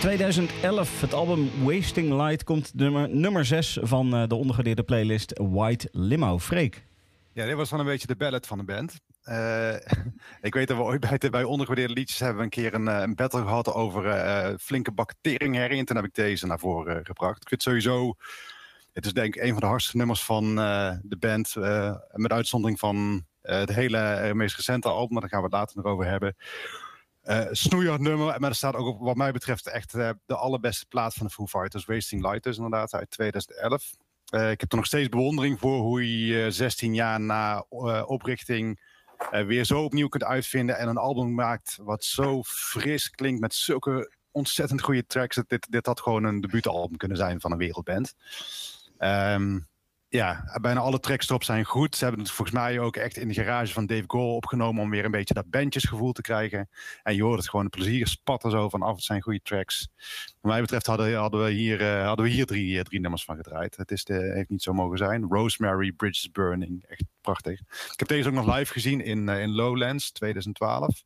Speaker 2: Uit 2011, het album Wasting Light, komt nummer, nummer 6 van eh, de ondergedeerde playlist White Limo. Freek.
Speaker 3: Ja, dit was wel een beetje de ballad van de band. Eh, ik weet dat we ooit bij, de, bij liedjes hebben een keer een, eh, een battle gehad over eh, flinke bacteringherrie. En toen heb ik deze naar voren gebracht. Ik vind sowieso, het is denk ik een van de hardste nummers van de band. met uitzondering van het hele meest recente album, maar daar gaan we het later nog over hebben. Eh snoeihard nummer, maar er staat ook wat mij betreft echt eh, de allerbeste plaat van de Foo Fighters. Wasting Light dus inderdaad, uit 2011. Eh, ik heb er nog steeds bewondering voor hoe je eh, 16 jaar na oprichting weer zo opnieuw kunt uitvinden en een album maakt wat zo fris klinkt met zulke ontzettend goede tracks. Dat Dit, dit had gewoon een debuutalbum kunnen zijn van een wereldband. Ehm, ja, bijna alle tracks erop zijn goed. Ze hebben het volgens mij ook echt in de garage van Dave Grohl opgenomen om weer een beetje dat bandjesgevoel te krijgen. En je hoort het gewoon, de plezier spat er zo vanaf. Het zijn goede tracks. Wat mij betreft hadden, hadden we hier, eh, hadden we hier drie, eh, drie nummers van gedraaid. Het is de, heeft niet zo mogen zijn. Rosemary, Bridges Burning, echt prachtig. Ik heb deze ook nog live gezien in, eh, in Lowlands 2012.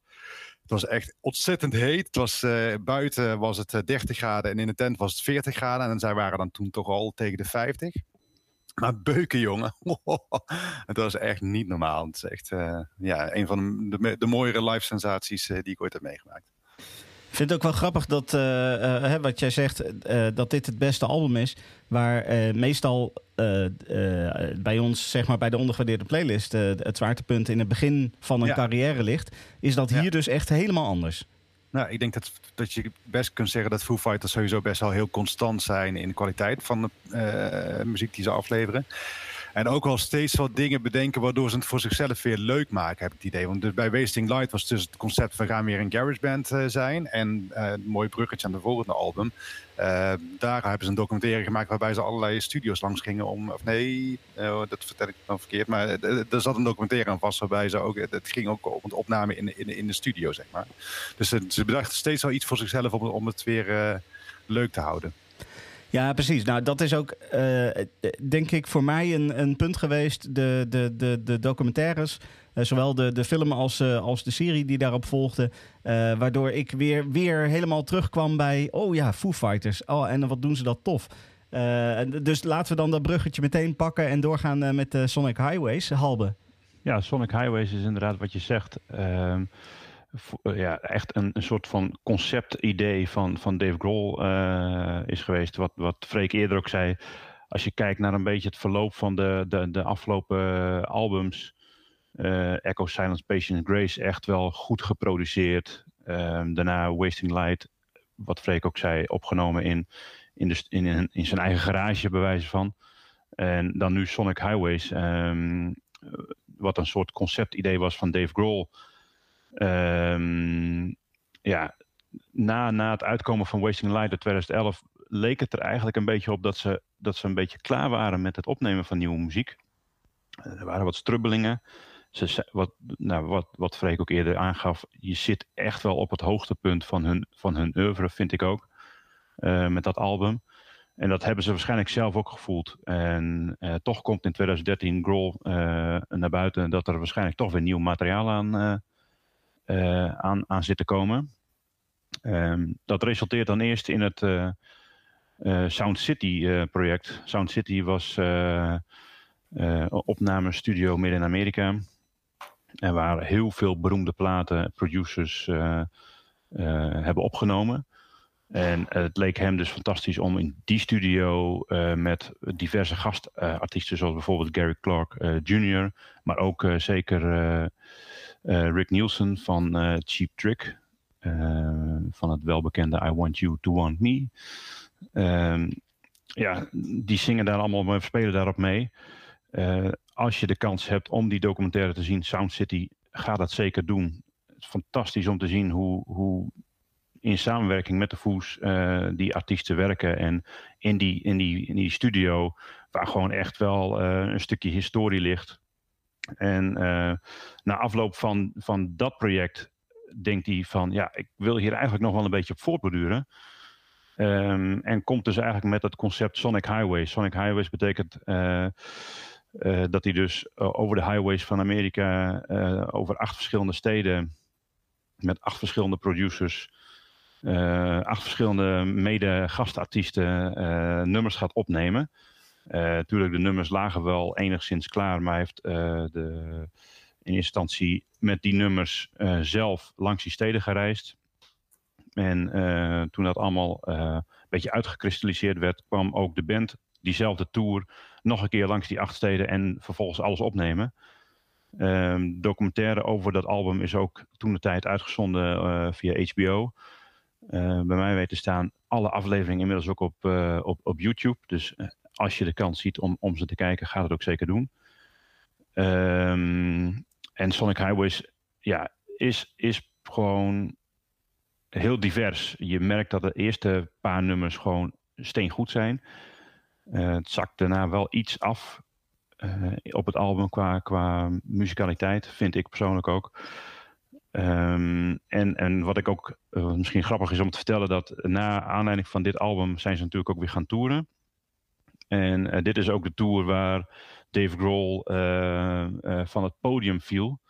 Speaker 3: Het was echt ontzettend heet. Het was, buiten was het eh, 30 graden en in de tent was het 40 graden. En zij waren dan toen toch al tegen de 50. Maar beuken, jongen. het was echt niet normaal. Het is echt eh, ja, een van de, de, de mooiere live sensaties eh, die ik ooit heb meegemaakt.
Speaker 2: Ik vind het ook wel grappig dat, eh, wat jij zegt, dat dit het beste album is. Waar meestal bij ons, zeg maar bij de ondergewaardeerde playlist, het zwaartepunt in het begin van een
Speaker 3: Ja.
Speaker 2: carrière ligt. Is dat
Speaker 3: Ja.
Speaker 2: hier dus echt helemaal anders.
Speaker 3: Nou, ik denk dat, dat je best kunt zeggen dat Foo Fighters sowieso best wel heel constant zijn in de kwaliteit van de eh, muziek die ze afleveren. En ook wel steeds wat dingen bedenken waardoor ze het voor zichzelf weer leuk maken, heb ik het idee. Want bij Wasting Light was dus het concept, we gaan weer een garageband eh zijn. En eh, een mooi bruggetje aan de volgende album. Eh, daar hebben ze een documentaire gemaakt waarbij ze allerlei studio's langs gingen om... Of nee, eh, dat vertel ik dan verkeerd. Maar eh, er zat een documentaire aan vast waarbij ze ook... Het ging ook om de opname in, in, de studio, zeg maar. Dus ze, bedachten steeds wel iets voor zichzelf om, om het weer eh, leuk te houden.
Speaker 2: Ja, precies. Nou, dat is ook, eh, denk ik, voor mij een, een punt geweest. De, de, de, de documentaires, eh, zowel de, de film als, eh, als de serie die daarop volgde. waardoor ik weer, weer helemaal terugkwam bij, oh ja, Foo Fighters. Oh, en wat doen ze dat tof. Dus laten we dan dat bruggetje meteen pakken en doorgaan met Sonic Highways. Halbe.
Speaker 5: Ja, Sonic Highways is inderdaad wat je zegt. ehm, eh, ja, echt een, een soort van conceptidee van, van Dave Grohl eh, is geweest. Wat, wat Freek eerder ook zei. Als je kijkt naar een beetje het verloop van de, de, de afgelopen eh, albums. eh, Echo, Silence, Patience, Grace echt wel goed geproduceerd. Ehm, daarna Wasting Light, wat Freek ook zei, opgenomen in, in, de, in, in, in zijn eigen garage, bij wijze van. En dan nu Sonic Highways. ehm, wat een soort conceptidee was van Dave Grohl. Ehm, ja, na, na het uitkomen van Wasting Light in 2011 leek het er eigenlijk een beetje op dat ze, dat ze een beetje klaar waren met het opnemen van nieuwe muziek. Eh, Er waren wat strubbelingen. Ze, wat, nou, wat, wat Freek ook eerder aangaf, je zit echt wel op het hoogtepunt van hun, van hun oeuvre, vind ik ook. eh, met dat album. En dat hebben ze waarschijnlijk zelf ook gevoeld. En eh, toch komt in 2013 Grohl naar buiten dat er waarschijnlijk toch weer nieuw materiaal aan, aan, aan zit te komen. Ehm, dat resulteert dan eerst in het eh, eh, Sound City eh, project. Sound City was eh eh, opnamestudio midden in Amerika. En waar heel veel beroemde platen, producers eh, eh, hebben opgenomen. En het leek hem dus fantastisch om in die studio eh, met diverse gastartiesten, zoals bijvoorbeeld Gary Clark eh, Jr., maar ook eh, zeker eh, eh, Rick Nielsen van eh, Cheap Trick, eh, van het welbekende I Want You to Want Me. Ehm, ja, die zingen daar allemaal, mee, spelen daarop mee. Eh, als je de kans hebt om die documentaire te zien, Sound City, ga dat zeker doen. Het is fantastisch om te zien hoe, hoe in samenwerking met de Foes eh, die artiesten werken. En in die, in, die, in die studio, waar gewoon echt wel eh, een stukje historie ligt. En eh, na afloop van, van dat project denkt hij van, ja, ik wil hier eigenlijk nog wel een beetje op voortborduren. Ehm, en komt dus eigenlijk met het concept Sonic Highways. Sonic Highways betekent eh, eh, dat hij dus over de highways van Amerika, over acht verschillende steden, met acht verschillende producers, acht verschillende mede-gastartiesten nummers gaat opnemen. Natuurlijk, de nummers lagen wel enigszins klaar, maar hij heeft de, in instantie met die nummers zelf langs die steden gereisd. En toen dat allemaal een beetje uitgekristalliseerd werd, kwam ook de band diezelfde tour nog een keer langs die acht steden en vervolgens alles opnemen. Um, documentaire over dat album is ook toen de tijd uitgezonden via HBO. Bij mij weten staan alle afleveringen inmiddels ook op, op, op YouTube. Dus als je de kans ziet om, om ze te kijken, ga het ook zeker doen. Um, en Sonic Highways ja, is, is gewoon heel divers. Je merkt dat de eerste paar nummers gewoon steengoed zijn. het zakt daarna wel iets af uh, op het album qua, qua muzikaliteit, vind ik persoonlijk ook. Um, en, en wat ik ook uh, misschien grappig is om te vertellen, dat na aanleiding van dit album zijn ze natuurlijk ook weer gaan toeren. En uh, dit is ook de tour waar Dave Grohl van het podium viel.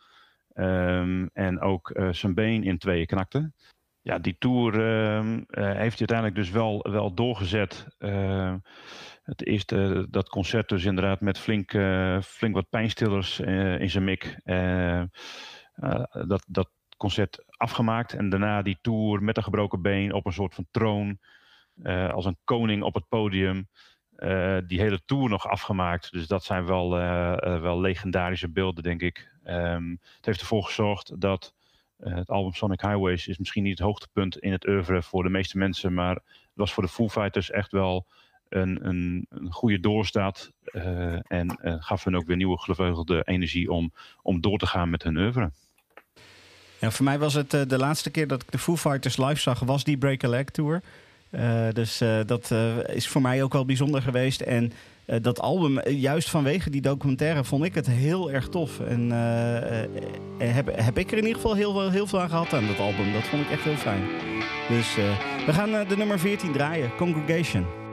Speaker 5: Um, en ook zijn been in tweeën knakte. Ja, die tour uh, heeft hij uiteindelijk dus wel, wel doorgezet. Uh, het eerste, dat concert dus inderdaad met flink, flink wat pijnstillers in zijn mik. Dat, dat concert afgemaakt en daarna die tour met een gebroken been op een soort van troon. als een koning op het podium. Die hele tour nog afgemaakt. Dus dat zijn wel, wel legendarische beelden, denk ik. Um, het heeft ervoor gezorgd dat het album Sonic Highways is misschien niet het hoogtepunt in het oeuvre voor de meeste mensen. Maar het was voor de Foo Fighters echt wel een, een, een goede doorstaat. En gaf hun ook weer nieuwe gevleugelde energie om, om door te gaan met hun oeuvre.
Speaker 2: Voor mij was het de laatste keer dat ik de Foo Fighters live zag, was die Break a Leg Tour. Dus dat is voor mij ook wel bijzonder geweest. En dat album, juist vanwege die documentaire, vond ik het heel erg tof. En heb, heb ik er in ieder geval heel, heel veel aan gehad aan dat album. Dat vond ik echt heel fijn. Dus we gaan de nummer 14 draaien, Congregation.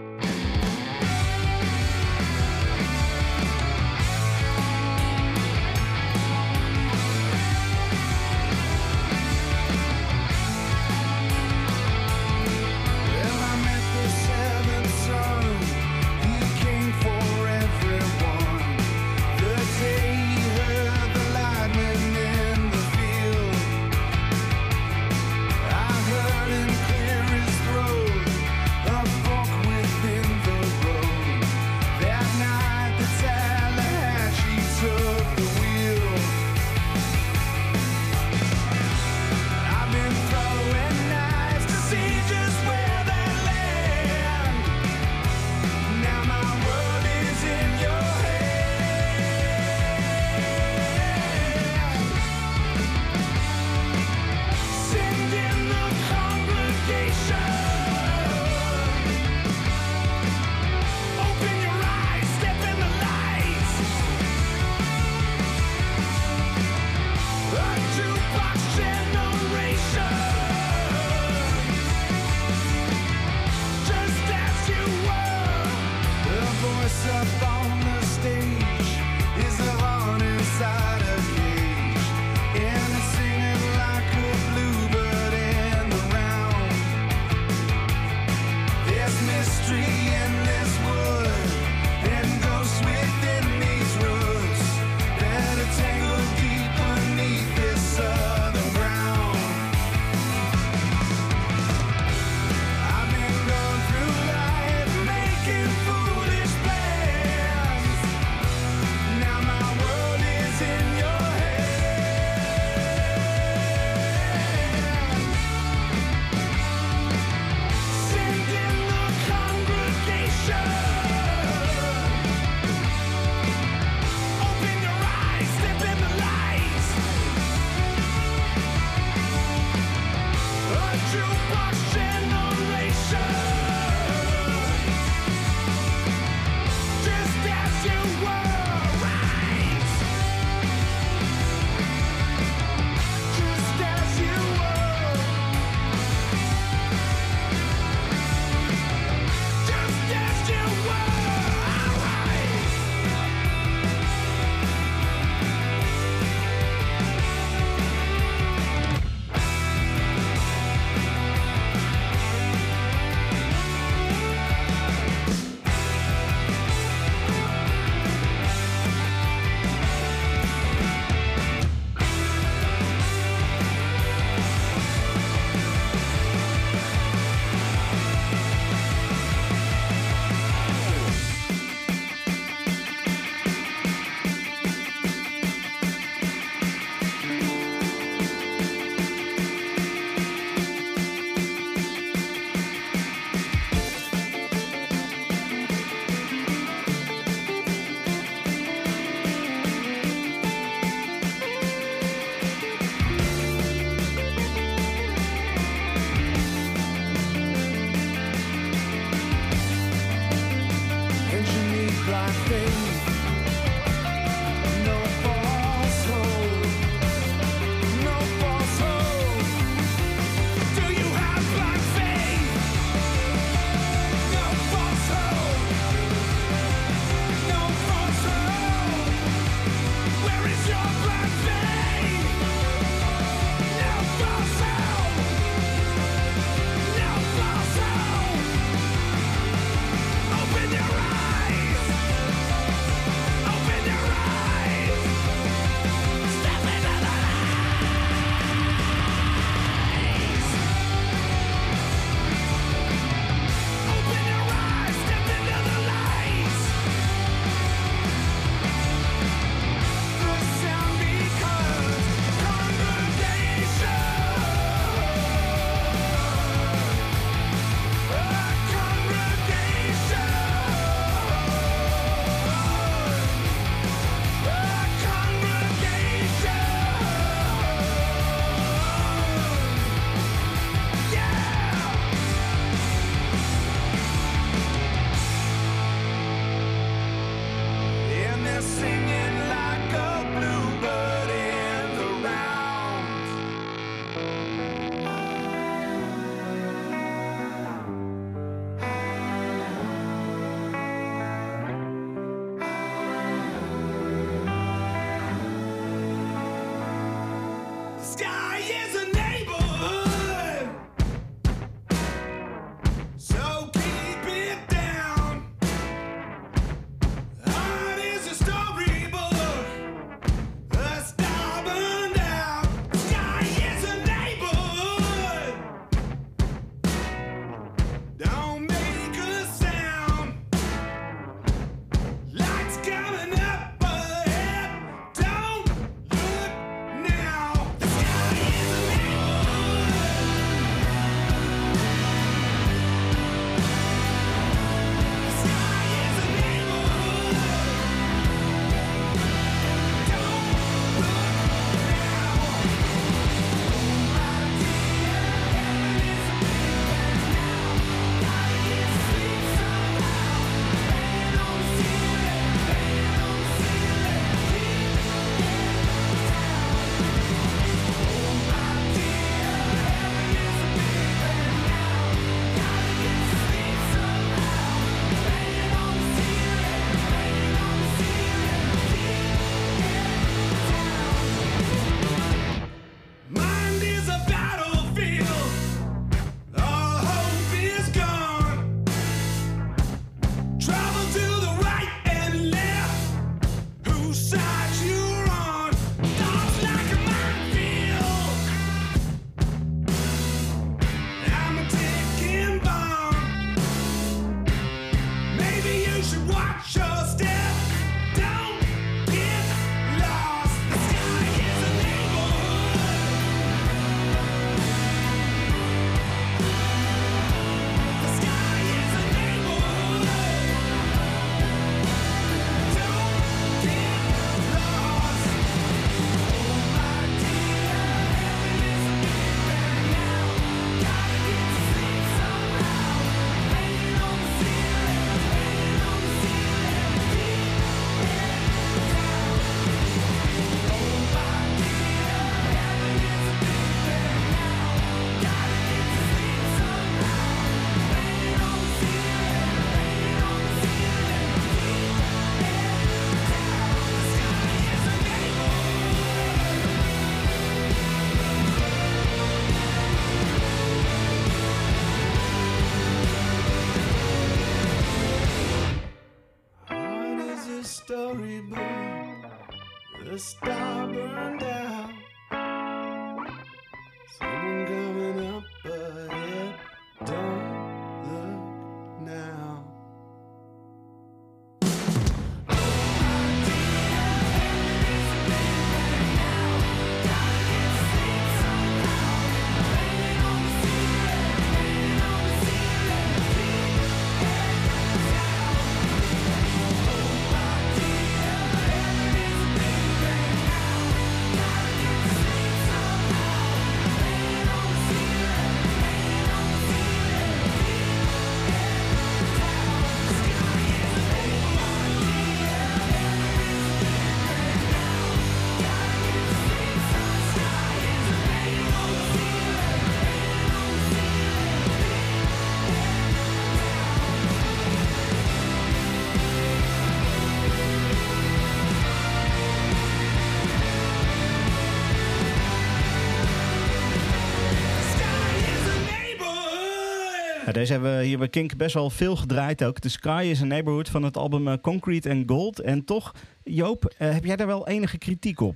Speaker 2: Deze hebben we hier bij Kink best wel veel gedraaid ook. The Sky is a Neighborhood van het album eh, Concrete and Gold. En toch, Joop, eh, heb jij daar wel enige kritiek op?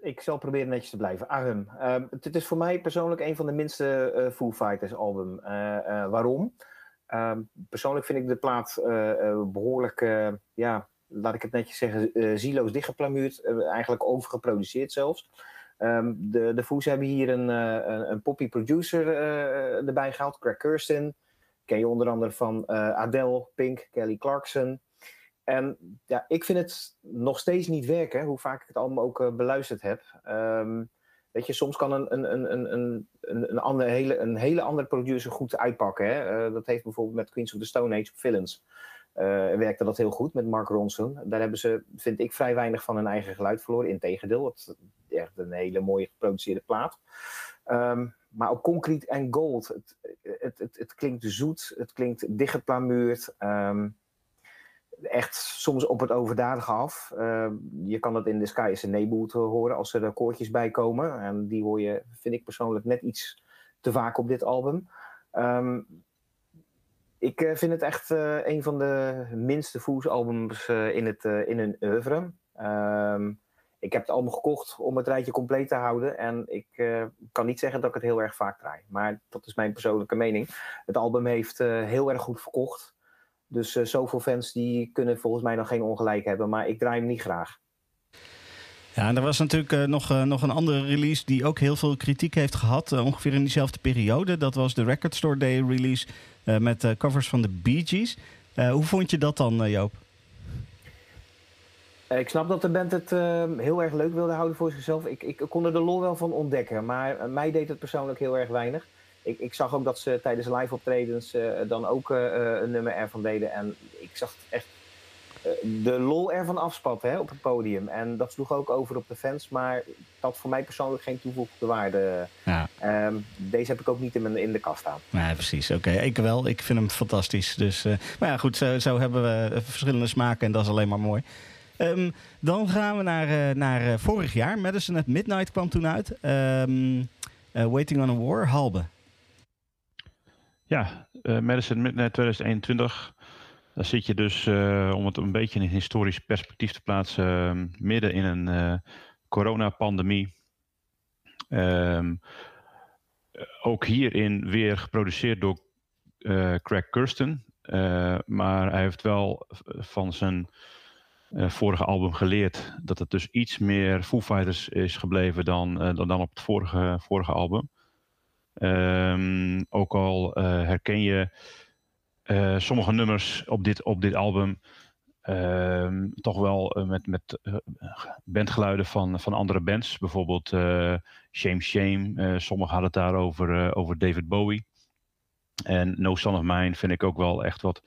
Speaker 6: Ik zal proberen netjes te blijven. Ahem. Ehm, het is voor mij persoonlijk een van de minste eh, Foo Fighters album. Waarom? Ehm, persoonlijk vind ik de plaat eh, eh, behoorlijk, eh, ja, laat ik het netjes zeggen, zieloos dichtgeplamuurd. eigenlijk overgeproduceerd zelfs. Ehm, de, de Foos hebben hier een, eh, een, een poppy producer eh, erbij gehaald, Craig Kirsten. Ken je onder andere van eh, Adele, Pink, Kelly Clarkson. En ja, ik vind het nog steeds niet werken, hoe vaak ik het album ook beluisterd heb. Ehm, weet je, soms kan een, een, een, een, een, een, andere, hele, een hele andere producer goed uitpakken. Hè? Dat heeft bijvoorbeeld met Queens of the Stone Age op Villains. Eh, werkte dat heel goed met Mark Ronson. Daar hebben ze, vind ik, vrij weinig van hun eigen geluid verloren. Integendeel, het is echt een hele mooie geproduceerde plaat. Ehm, maar op Concrete en Gold, het, het, het, het klinkt zoet, het klinkt dichtgeplamuurd. Ehm, echt soms op het overdadige af. Uh, je kan het in The Sky is a Neighborhood horen als er koortjes bij komen. En die hoor je, vind ik persoonlijk, net iets te vaak op dit album. Um, ik uh, vind het echt uh, een van de minste Foos albums uh, in, het, in hun oeuvre. Um, ik heb het album gekocht om het rijtje compleet te houden. En ik kan niet zeggen dat ik het heel erg vaak draai. Maar dat is mijn persoonlijke mening. Het album heeft heel erg goed verkocht. Dus uh, zoveel fans die kunnen volgens mij nog geen ongelijk hebben. Maar ik draai hem niet graag.
Speaker 2: Ja, en er was natuurlijk uh, nog, uh, nog een andere release die ook heel veel kritiek heeft gehad. ongeveer in diezelfde periode. Dat was de Record Store Day release met covers van de Bee Gees. hoe vond je dat dan, Joop?
Speaker 6: Ik snap dat de band het heel erg leuk wilde houden voor zichzelf. Ik, ik kon er de lol wel van ontdekken. Maar mij deed het persoonlijk heel erg weinig. Ik, ik, zag ook dat ze tijdens live optredens dan ook een nummer ervan deden. En ik zag echt uh, de lol ervan afspatten hè, op het podium. En dat sloeg ook over op de fans. Maar dat had voor mij persoonlijk geen toevoegde waarde. Ja. Um, deze heb ik ook niet in, mijn, in de kast staan.
Speaker 2: Nee, precies. Oké, okay. ik wel. Ik vind hem fantastisch. Dus, maar ja, goed, zo, zo, hebben we verschillende smaken en dat is alleen maar mooi. Um, dan gaan we naar, naar vorig jaar. Madison at Midnight kwam toen uit. Um, Waiting on a War, Halbe.
Speaker 5: Ja, uh, Madison Midnight 2021. Daar zit je dus, uh, om het een beetje in historisch perspectief te plaatsen, uh, midden in een uh, coronapandemie. Um, ook hierin weer geproduceerd door Craig Kirsten. maar hij heeft wel van zijn vorige album geleerd dat het dus iets meer Foo Fighters is gebleven dan, dan, dan op het vorige, vorige album. Um, ook al herken je uh, sommige nummers op dit, op dit album uh, toch wel uh, met, met bandgeluiden van, van andere bands. Bijvoorbeeld Shame Shame. sommigen hadden het daar over, over David Bowie. En No Son of Mine vind ik ook wel echt wat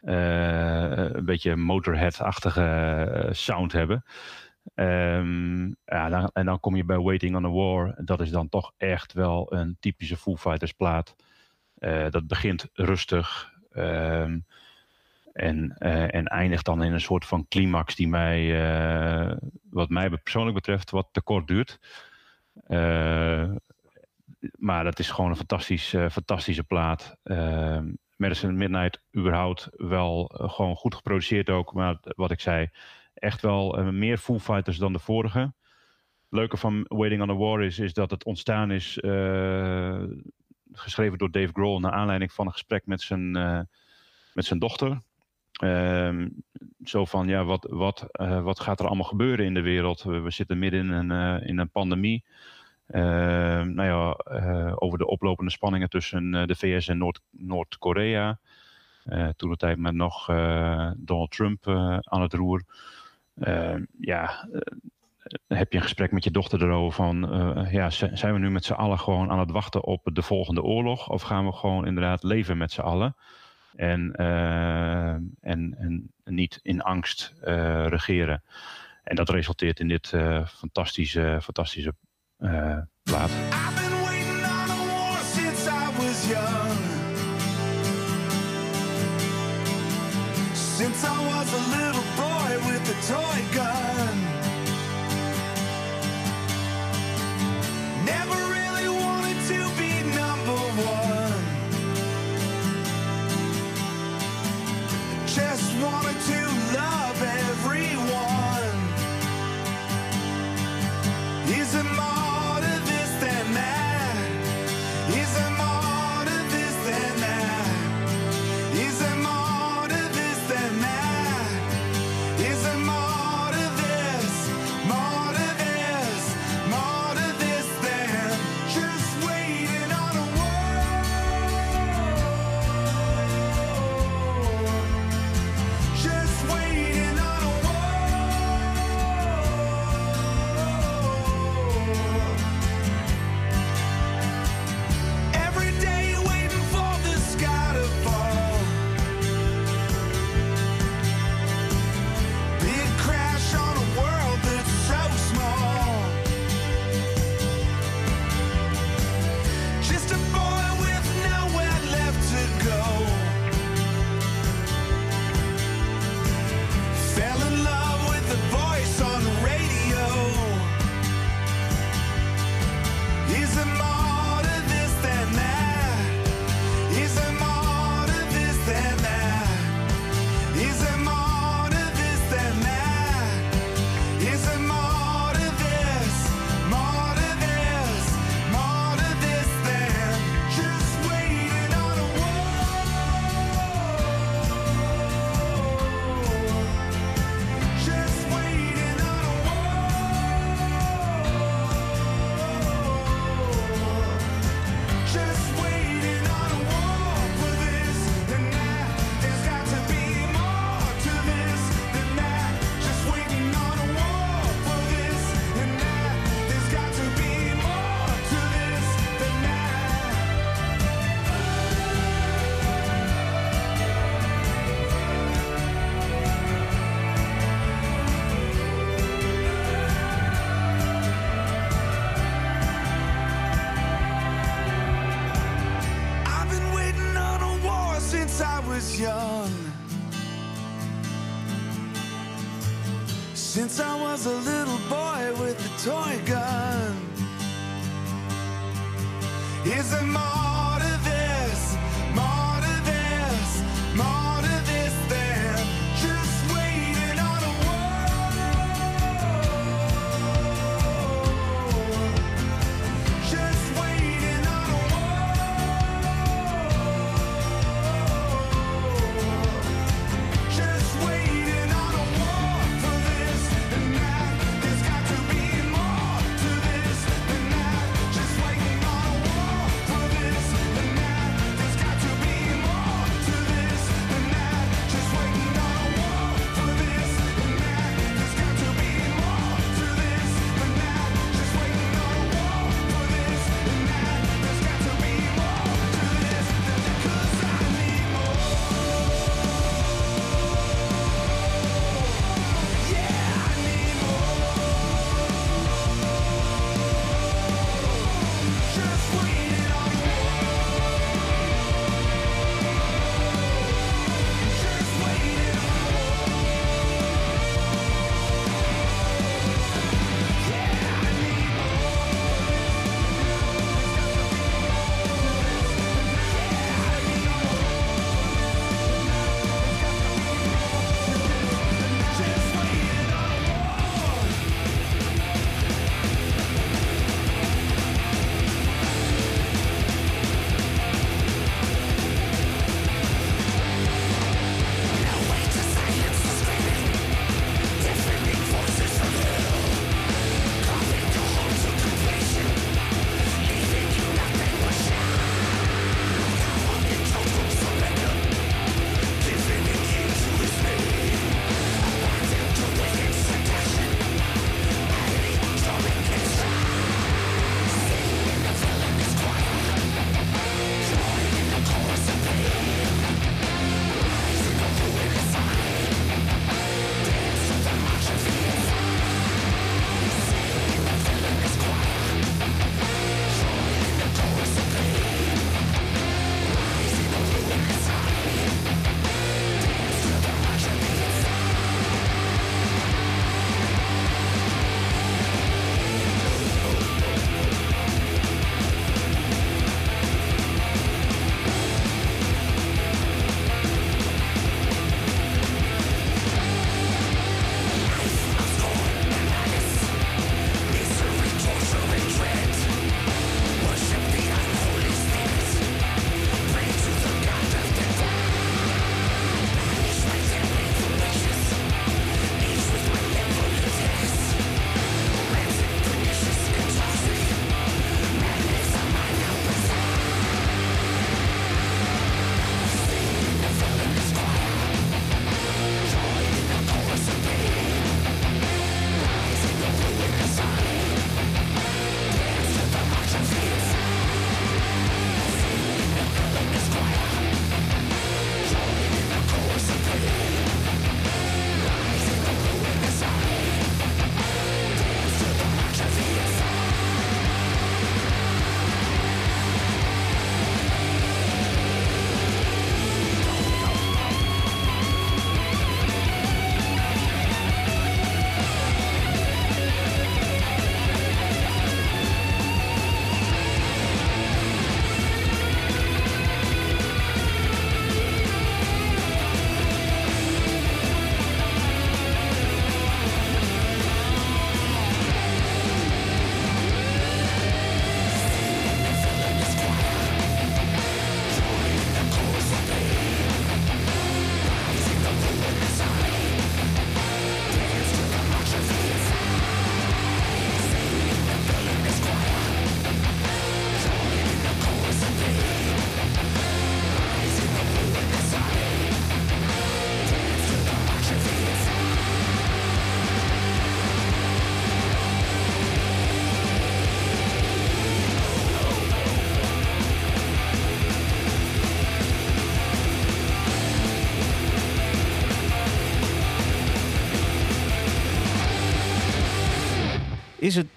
Speaker 5: een beetje Motorhead-achtige sound hebben. Um, ja, en dan kom je bij Waiting on a War. Dat is dan toch echt wel een typische Foo Fighters plaat. Dat begint rustig. Ehm, en, eh, en eindigt dan in een soort van climax die mij, eh, wat mij persoonlijk betreft, wat te kort duurt. Eh, maar dat is gewoon een fantastisch, fantastische plaat. Ehm, Medicine Midnight überhaupt wel gewoon goed geproduceerd ook. Maar wat ik zei, echt wel meer full Fighters dan de vorige. Het leuke van Waiting on the War is, is dat het ontstaan is geschreven door Dave Grohl naar aanleiding van een gesprek met zijn, eh, met zijn dochter. Ehm, zo van, ja, wat, wat, eh, wat gaat er allemaal gebeuren in de wereld? We, zitten midden in een, eh, in een pandemie. Uh, nou ja, over de oplopende spanningen tussen de VS en Noord, Noord-Korea. toen de tijd met nog Donald Trump aan het roer. Ehm, ja, heb je een gesprek met je dochter erover van, eh, ja, zijn we nu met z'n allen gewoon aan het wachten op de volgende oorlog? Of gaan we gewoon inderdaad leven met z'n allen? En, eh, en, en niet in angst uh, regeren. En dat resulteert in dit fantastische, fantastische plaat.
Speaker 1: Since I was a little boy with a toy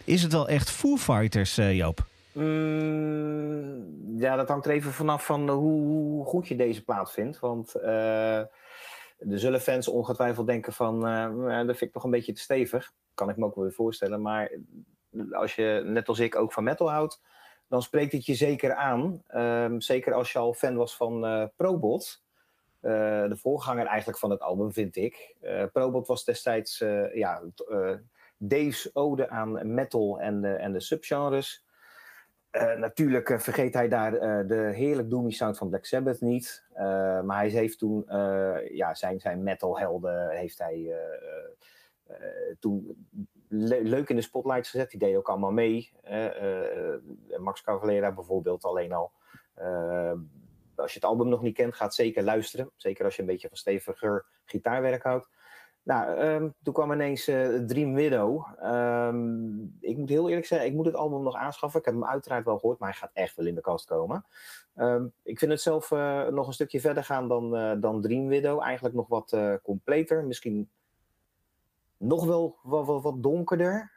Speaker 2: het wel echt Foo Fighters, eh, Joop?
Speaker 6: Mm, ja, dat hangt er even vanaf van hoe, hoe goed je deze plaat vindt. Want eh, er zullen fans ongetwijfeld denken van, eh, dat vind ik toch een beetje te stevig. Kan ik me ook wel weer voorstellen. Maar als je, net als ik, ook van metal houdt, dan spreekt het je zeker aan. Ehm, zeker als je al fan was van eh Probot. Eh, de voorganger eigenlijk van het album, vind ik. Eh Probot was destijds eh, ja, eh, Dave's ode aan metal en de, en de subgenres. Eh, natuurlijk eh, vergeet hij daar eh, de heerlijk doomy sound van Black Sabbath niet. Maar hij heeft toen ja, zijn, zijn metalhelden heeft hij toen le- leuk in de spotlights gezet. Die deden ook allemaal mee. Max Cavalera bijvoorbeeld alleen al. Als je het album nog niet kent, gaat zeker luisteren. Zeker als je een beetje van steviger gitaarwerk houdt. Nou, ehm, toen kwam ineens eh, Dream Widow. Ehm, ik moet heel eerlijk zeggen, ik moet het album nog aanschaffen. Ik heb hem uiteraard wel gehoord, maar hij gaat echt wel in de kast komen. Ehm, ik vind het zelf eh, nog een stukje verder gaan dan, eh, dan Dream Widow. Eigenlijk nog wat completer. Misschien nog wel wat, wat, wat donkerder.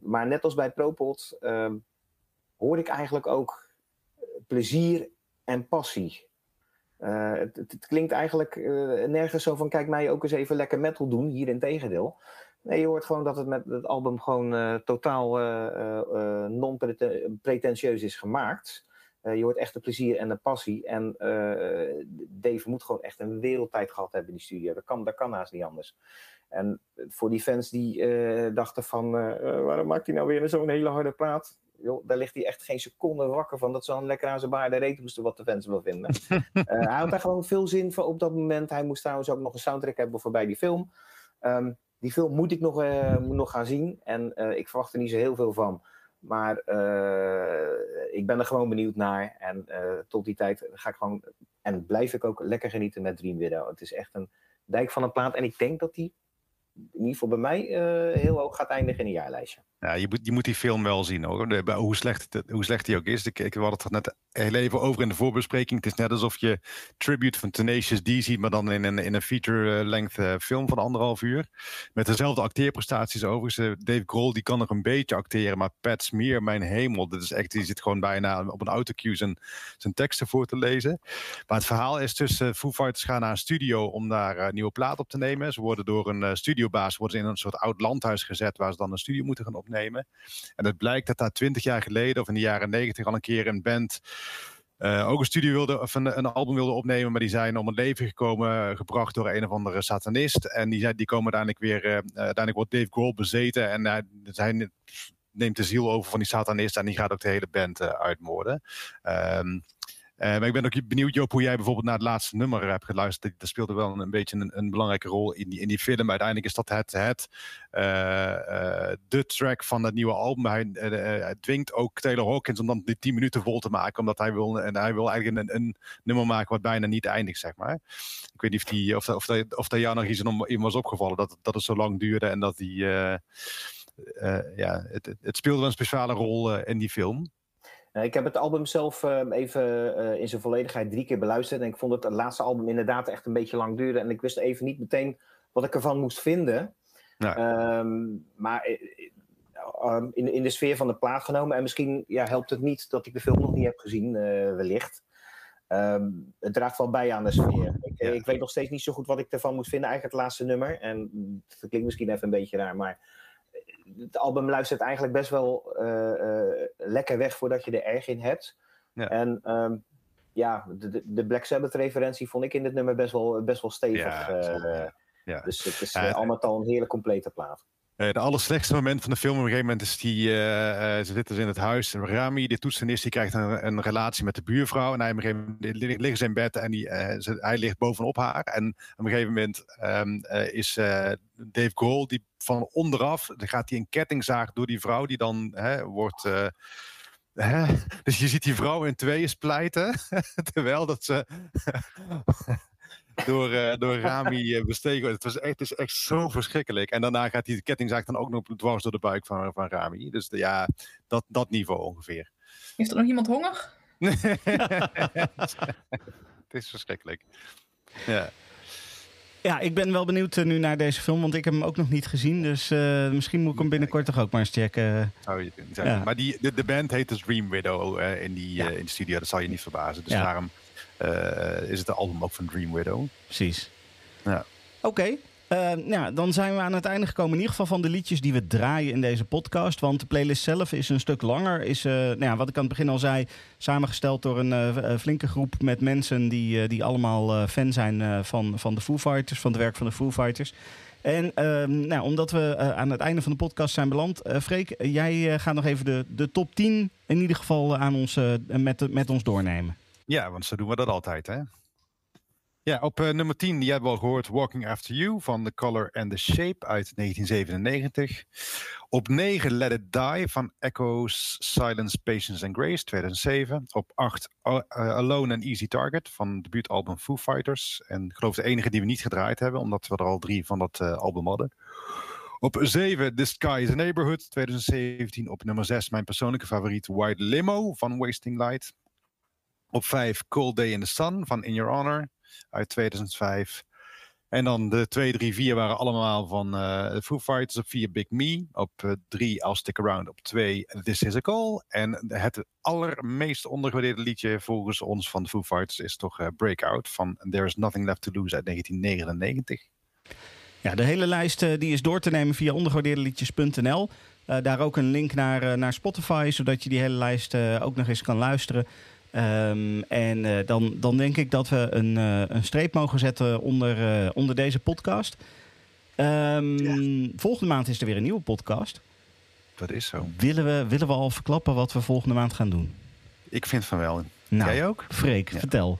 Speaker 6: Maar net als bij Propot hoor ik eigenlijk ook plezier en passie. Eh, het, klinkt eigenlijk eh, nergens zo van: kijk mij ook eens even lekker metal doen. Hier in tegendeel. Nee, je hoort gewoon dat het met het album gewoon eh, totaal non-pretentieus is gemaakt. Je hoort echt de plezier en de passie. En Dave moet gewoon echt een wereldtijd gehad hebben in die studio. Dat kan, dat kan haast niet anders. En voor die fans die dachten van... waarom maakt hij nou weer zo'n hele harde plaat? Joh, daar ligt hij echt geen seconde wakker van. Dat ze dan lekker aan zijn baarde reet moesten wat de fans wel vinden. Eh, hij had daar gewoon veel zin voor op dat moment. Hij moest trouwens ook nog een soundtrack hebben voorbij die film. Ehm, die film moet ik nog, eh, moet nog gaan zien. En eh, ik verwacht er niet zo heel veel van. Maar ik ben er gewoon benieuwd naar. En tot die tijd ga ik gewoon... En blijf ik ook lekker genieten met Dream Widow. Het is echt een dijk van een plaat. En ik denk dat die in ieder geval bij mij heel hoog gaat eindigen in een jaarlijstje.
Speaker 3: Ja, je moet, die film wel zien hoor. Hoe, slecht hoe slecht die ook is. Ik, ik hadden het net heel even over in de voorbespreking. Het is net alsof je Tribute van Tenacious D ziet, maar dan in een, in een feature-length eh, film van anderhalf uur. Met dezelfde acteerprestaties overigens. Eh, Dave Grohl die kan nog een beetje acteren, maar Pat Smear, mijn hemel. Dit is echt, die zit gewoon bijna op een autocue zijn, zijn teksten voor te lezen. Maar het verhaal is dus, eh, Foo Fighters gaan naar een studio om daar nieuwe plaat op te nemen. Ze worden door een studiobaas worden in een soort oud landhuis gezet waar ze dan een studio moeten gaan opnemen. En het blijkt dat daar twintig jaar geleden of in de jaren negentig al een keer een band eh, ook een studio wilde, of een, een album wilde opnemen, maar die zijn om het leven gekomen, eh, gebracht door een of andere satanist. En die, die komen uiteindelijk weer, eh, uiteindelijk wordt Dave Grohl bezeten en hij neemt de ziel over van die satanist en die gaat ook de hele band uitmoorden. Ehm, eh, maar ik ben ook benieuwd, Joop, hoe jij bijvoorbeeld naar het laatste nummer hebt geluisterd. Dat speelde wel een, beetje een, een belangrijke rol in die, in die film. Uiteindelijk is dat het, het eh, eh, de track van het nieuwe album. Hij, eh, eh, dwingt ook Taylor Hawkins om dan die 10 minuten vol te maken. Omdat hij wil, en hij wil eigenlijk een, een nummer maken wat bijna niet eindigt, zeg maar. Ik weet niet of, die, of, dat- of, dat- of dat jou nog iets in, was opgevallen. Dat, dat het zo lang duurde en dat die... eh, eh, ja, het, het- speelde een speciale rol eh, in die film.
Speaker 6: Eh, ik heb het album zelf eh, even eh, in zijn volledigheid drie keer beluisterd. En ik vond het, het laatste album inderdaad echt een beetje lang duren. En ik wist even niet meteen wat ik ervan moest vinden. Ehm, maar eh, eh, in, in de sfeer van de plaat genomen. En misschien ja, helpt het niet dat ik de film nog niet heb gezien, wellicht. Ehm, het draagt wel bij aan de sfeer. Ik,
Speaker 3: Ja.
Speaker 6: ik weet nog steeds niet zo goed wat ik ervan moet vinden. Eigenlijk het laatste nummer. En dat klinkt misschien even een beetje raar, maar het album luistert eigenlijk best wel eh, eh, lekker weg voordat je er erg in hebt.
Speaker 3: Ja.
Speaker 6: En ehm, ja, de, de- Black Sabbath referentie vond ik in dit nummer best wel, best wel stevig.
Speaker 3: Ja,
Speaker 6: eh,
Speaker 3: ja.
Speaker 6: Dus het is
Speaker 3: Ja, het-
Speaker 6: al met al een hele complete plaat.
Speaker 3: Eh, de allerslechtste moment van de film op een gegeven moment is die, eh, eh, ze zitten dus in het huis. En Rami, de toetsenist, die krijgt een, een relatie met de buurvrouw. En hij op een gegeven moment li- liggen ze in bed en die, hij ligt bovenop haar. En op een gegeven moment ehm, eh, is Dave Grohl, die van onderaf, dan gaat hij een kettingzaag door die vrouw, die dan hè, wordt... Dus je ziet die vrouw in tweeën splijten, terwijl dat ze door, eh, door Rami eh, bestegen. Het, was echt, het is echt zo verschrikkelijk. En daarna gaat die kettingzaag dan ook nog dwars door de buik van, van Rami. Dus de- ja, dat, dat niveau ongeveer.
Speaker 4: Heeft er nog iemand honger?
Speaker 3: het is verschrikkelijk. Ja.
Speaker 2: Ja, ik ben wel benieuwd eh, nu naar deze film, want ik heb hem ook nog niet gezien. Dus eh, misschien moet ik hem binnenkort toch ook maar eens checken.
Speaker 3: Zou je kunnen zeggen.
Speaker 2: Ja.
Speaker 3: Maar die, de, de band heet dus Dream Widow eh, in, die,
Speaker 2: Ja.
Speaker 3: eh, in de studio. Dat zal je niet verbazen. Dus
Speaker 2: Ja.
Speaker 3: daarom is het de album ook van Dream Widow.
Speaker 2: Precies.
Speaker 3: Ja.
Speaker 2: Oké. eh, nou, dan zijn we aan het einde gekomen in ieder geval van de liedjes die we draaien in deze podcast. Want de playlist zelf is een stuk langer. Is, eh, nou ja, wat ik aan het begin al zei, samengesteld door een eh, eh, flinke groep met mensen die, eh, die allemaal eh, fan zijn eh, van, van de Foo Fighters, van het werk van de Foo Fighters. En ehm, nou, omdat we eh, aan het einde van de podcast zijn beland, eh Freek, eh, jij eh, gaat nog even de, de top 10 in ieder geval eh, aan ons, eh, met, met ons doornemen.
Speaker 3: Ja, want zo doen we dat altijd, hè? Ja, op eh, nummer 10, die hebben we al gehoord, Walking After You van The Color and the Shape uit 1997. Op 9, Let It Die van Echoes, Silence, Patience and Grace 2007. Op 8, A- eh, Alone and Easy Target van het debuutalbum Foo Fighters. En ik geloof de enige die we niet gedraaid hebben, omdat we er al drie van dat eh, album hadden. Op 7, The Sky is a Neighborhood 2017. Op nummer 6, mijn persoonlijke favoriet, White Limo van Wasting Light. Op 5 Cold Day in the Sun van In Your Honor uit 2005. En dan de 2, 3, 4 waren allemaal van eh Foo Fighters. Op 4 Big Me. Op 3 I'll Stick Around. Op 2 This Is a Call. En het allermeest ondergewaardeerde liedje volgens ons van Foo Fighters is toch eh, Breakout van There Is Nothing Left to Lose uit 1999.
Speaker 2: Ja, de hele lijst eh, die is door te nemen via ondergewaardeerdeliedjes.nl. Eh daar ook een link naar, eh, naar Spotify, zodat je die hele lijst eh, ook nog eens kan luisteren. Ehm, en eh, dan, dan denk ik dat we een, eh, een streep mogen zetten onder, eh, onder deze podcast. Ehm, Volgende maand is er weer een nieuwe podcast.
Speaker 3: Dat is zo.
Speaker 2: Willen we, willen we al verklappen wat we volgende maand gaan doen?
Speaker 3: Ik vind van wel.
Speaker 2: Nou,
Speaker 3: Jij ook?
Speaker 2: Freek,
Speaker 3: Ja.
Speaker 2: vertel.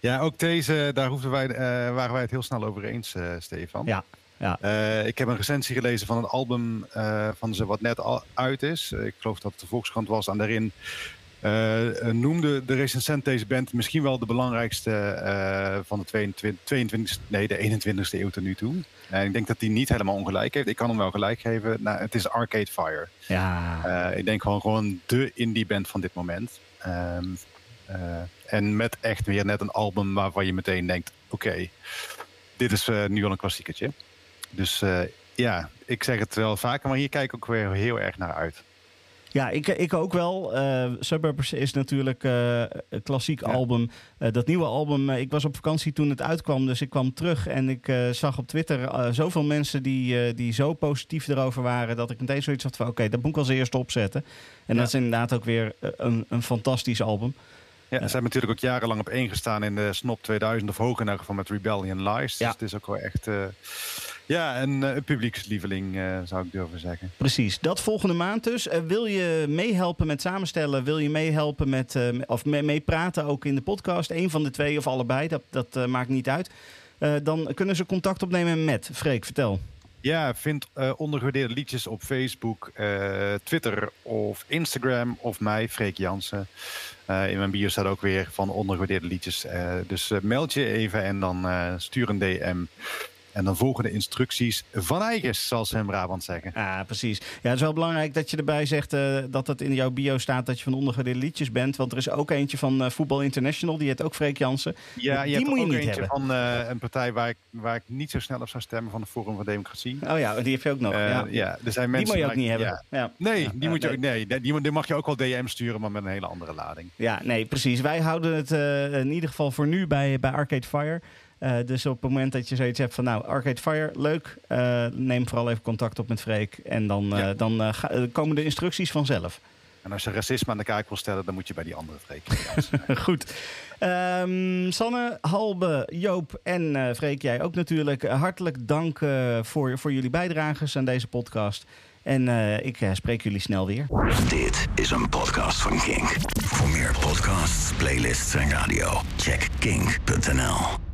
Speaker 3: Ja, ook deze, daar hoefden wij, waren wij het heel snel over eens, Stefan.
Speaker 2: Ja, ja.
Speaker 3: Ik heb een recensie gelezen van het album van ze wat net al uit is. Ik geloof dat het de Volkskrant was. En daarin eh, eh, noemde de recensent deze band misschien wel de belangrijkste eh, van de 22, 22, nee, de 21ste eeuw tot nu toe. En ik denk dat hij niet helemaal ongelijk heeft. Ik kan hem wel gelijk geven. Nou, het is Arcade Fire.
Speaker 2: Ja,
Speaker 3: ik denk gewoon, gewoon de indie band van dit moment. Ehm, eh, en met echt weer net een album waarvan je meteen denkt: oké, dit is nu al een klassiekertje. Dus ja, ik zeg het wel vaker, maar hier kijk ik ook weer heel erg naar uit.
Speaker 2: Ja, ik, ik ook wel. Eh, Suburbs is natuurlijk eh, een klassiek
Speaker 3: Ja.
Speaker 2: album. Eh, dat nieuwe album, eh, ik was op vakantie toen het uitkwam, dus ik kwam terug en ik eh, zag op Twitter eh, zoveel mensen die, eh, die zo positief erover waren, dat ik meteen zoiets had van, oké, dat moet ik als eerste opzetten. En
Speaker 3: Ja.
Speaker 2: dat is inderdaad ook weer eh, een, een fantastisch album.
Speaker 3: Ja, ze hebben natuurlijk ook jarenlang op één gestaan in de Snop 2000 of hoger in ieder geval met Rebellion Lies.
Speaker 2: Ja.
Speaker 3: Dus het is ook wel echt eh, ja, een, eh, een publiekslieveling, eh, zou ik durven zeggen.
Speaker 2: Precies, dat volgende maand dus. Eh, wil je meehelpen met samenstellen? Wil je meehelpen met, of mee- meepraten ook in de podcast? Eén van de twee of allebei, dat, dat maakt niet uit. Dan kunnen ze contact opnemen met Freek, vertel.
Speaker 3: Ja, vind ondergewaardeerde liedjes op Facebook, Twitter of Instagram of mij, Freek Jansen. In mijn bio staat ook weer van ondergewaardeerde liedjes. Dus meld je even en dan stuur een DM. En dan volgen de instructies van eigens, zoals ze in Brabant zeggen.
Speaker 2: Ja, precies. Ja, het is wel belangrijk dat je erbij zegt eh, dat het in jouw bio staat dat je van ondergewaardeerde liedjes bent. Want er is ook eentje van eh Voetbal International, die heet ook Freek Jansen.
Speaker 3: Ja, je
Speaker 2: Die
Speaker 3: hebt
Speaker 2: moet je
Speaker 3: ook
Speaker 2: niet
Speaker 3: eentje
Speaker 2: hebben.
Speaker 3: van eh, een partij waar ik, waar ik niet zo snel op zou stemmen, van de Forum voor Democratie.
Speaker 2: Oh ja, die heb je ook nog. Ja.
Speaker 3: ja. er zijn
Speaker 2: Die
Speaker 3: mensen
Speaker 2: moet je ook niet hebben.
Speaker 3: ja.
Speaker 2: Ja.
Speaker 3: Nee, die, moet je
Speaker 2: nee.
Speaker 3: ook, nee, die, die mag je ook wel DM sturen, maar met een hele andere lading.
Speaker 2: Ja, nee, precies. Wij houden het in ieder geval voor nu bij, bij Arcade Fire. Eh, dus op het moment dat je zoiets hebt van, nou, Arcade Fire, leuk. eh, neem vooral even contact op met Freek. En dan, eh,
Speaker 3: Ja.
Speaker 2: dan ga- komen de instructies vanzelf.
Speaker 3: En als je racisme aan de kaak wil stellen, dan moet je bij die andere Freek.
Speaker 2: Goed. Ehm, Sanne, Halbe, Joop en eh Freek, jij ook natuurlijk. hartelijk dank eh, voor, voor jullie bijdrages aan deze podcast. En eh, ik spreek jullie snel weer.
Speaker 7: Dit is een podcast van Kink. Voor meer podcasts, playlists en radio, check kink.nl.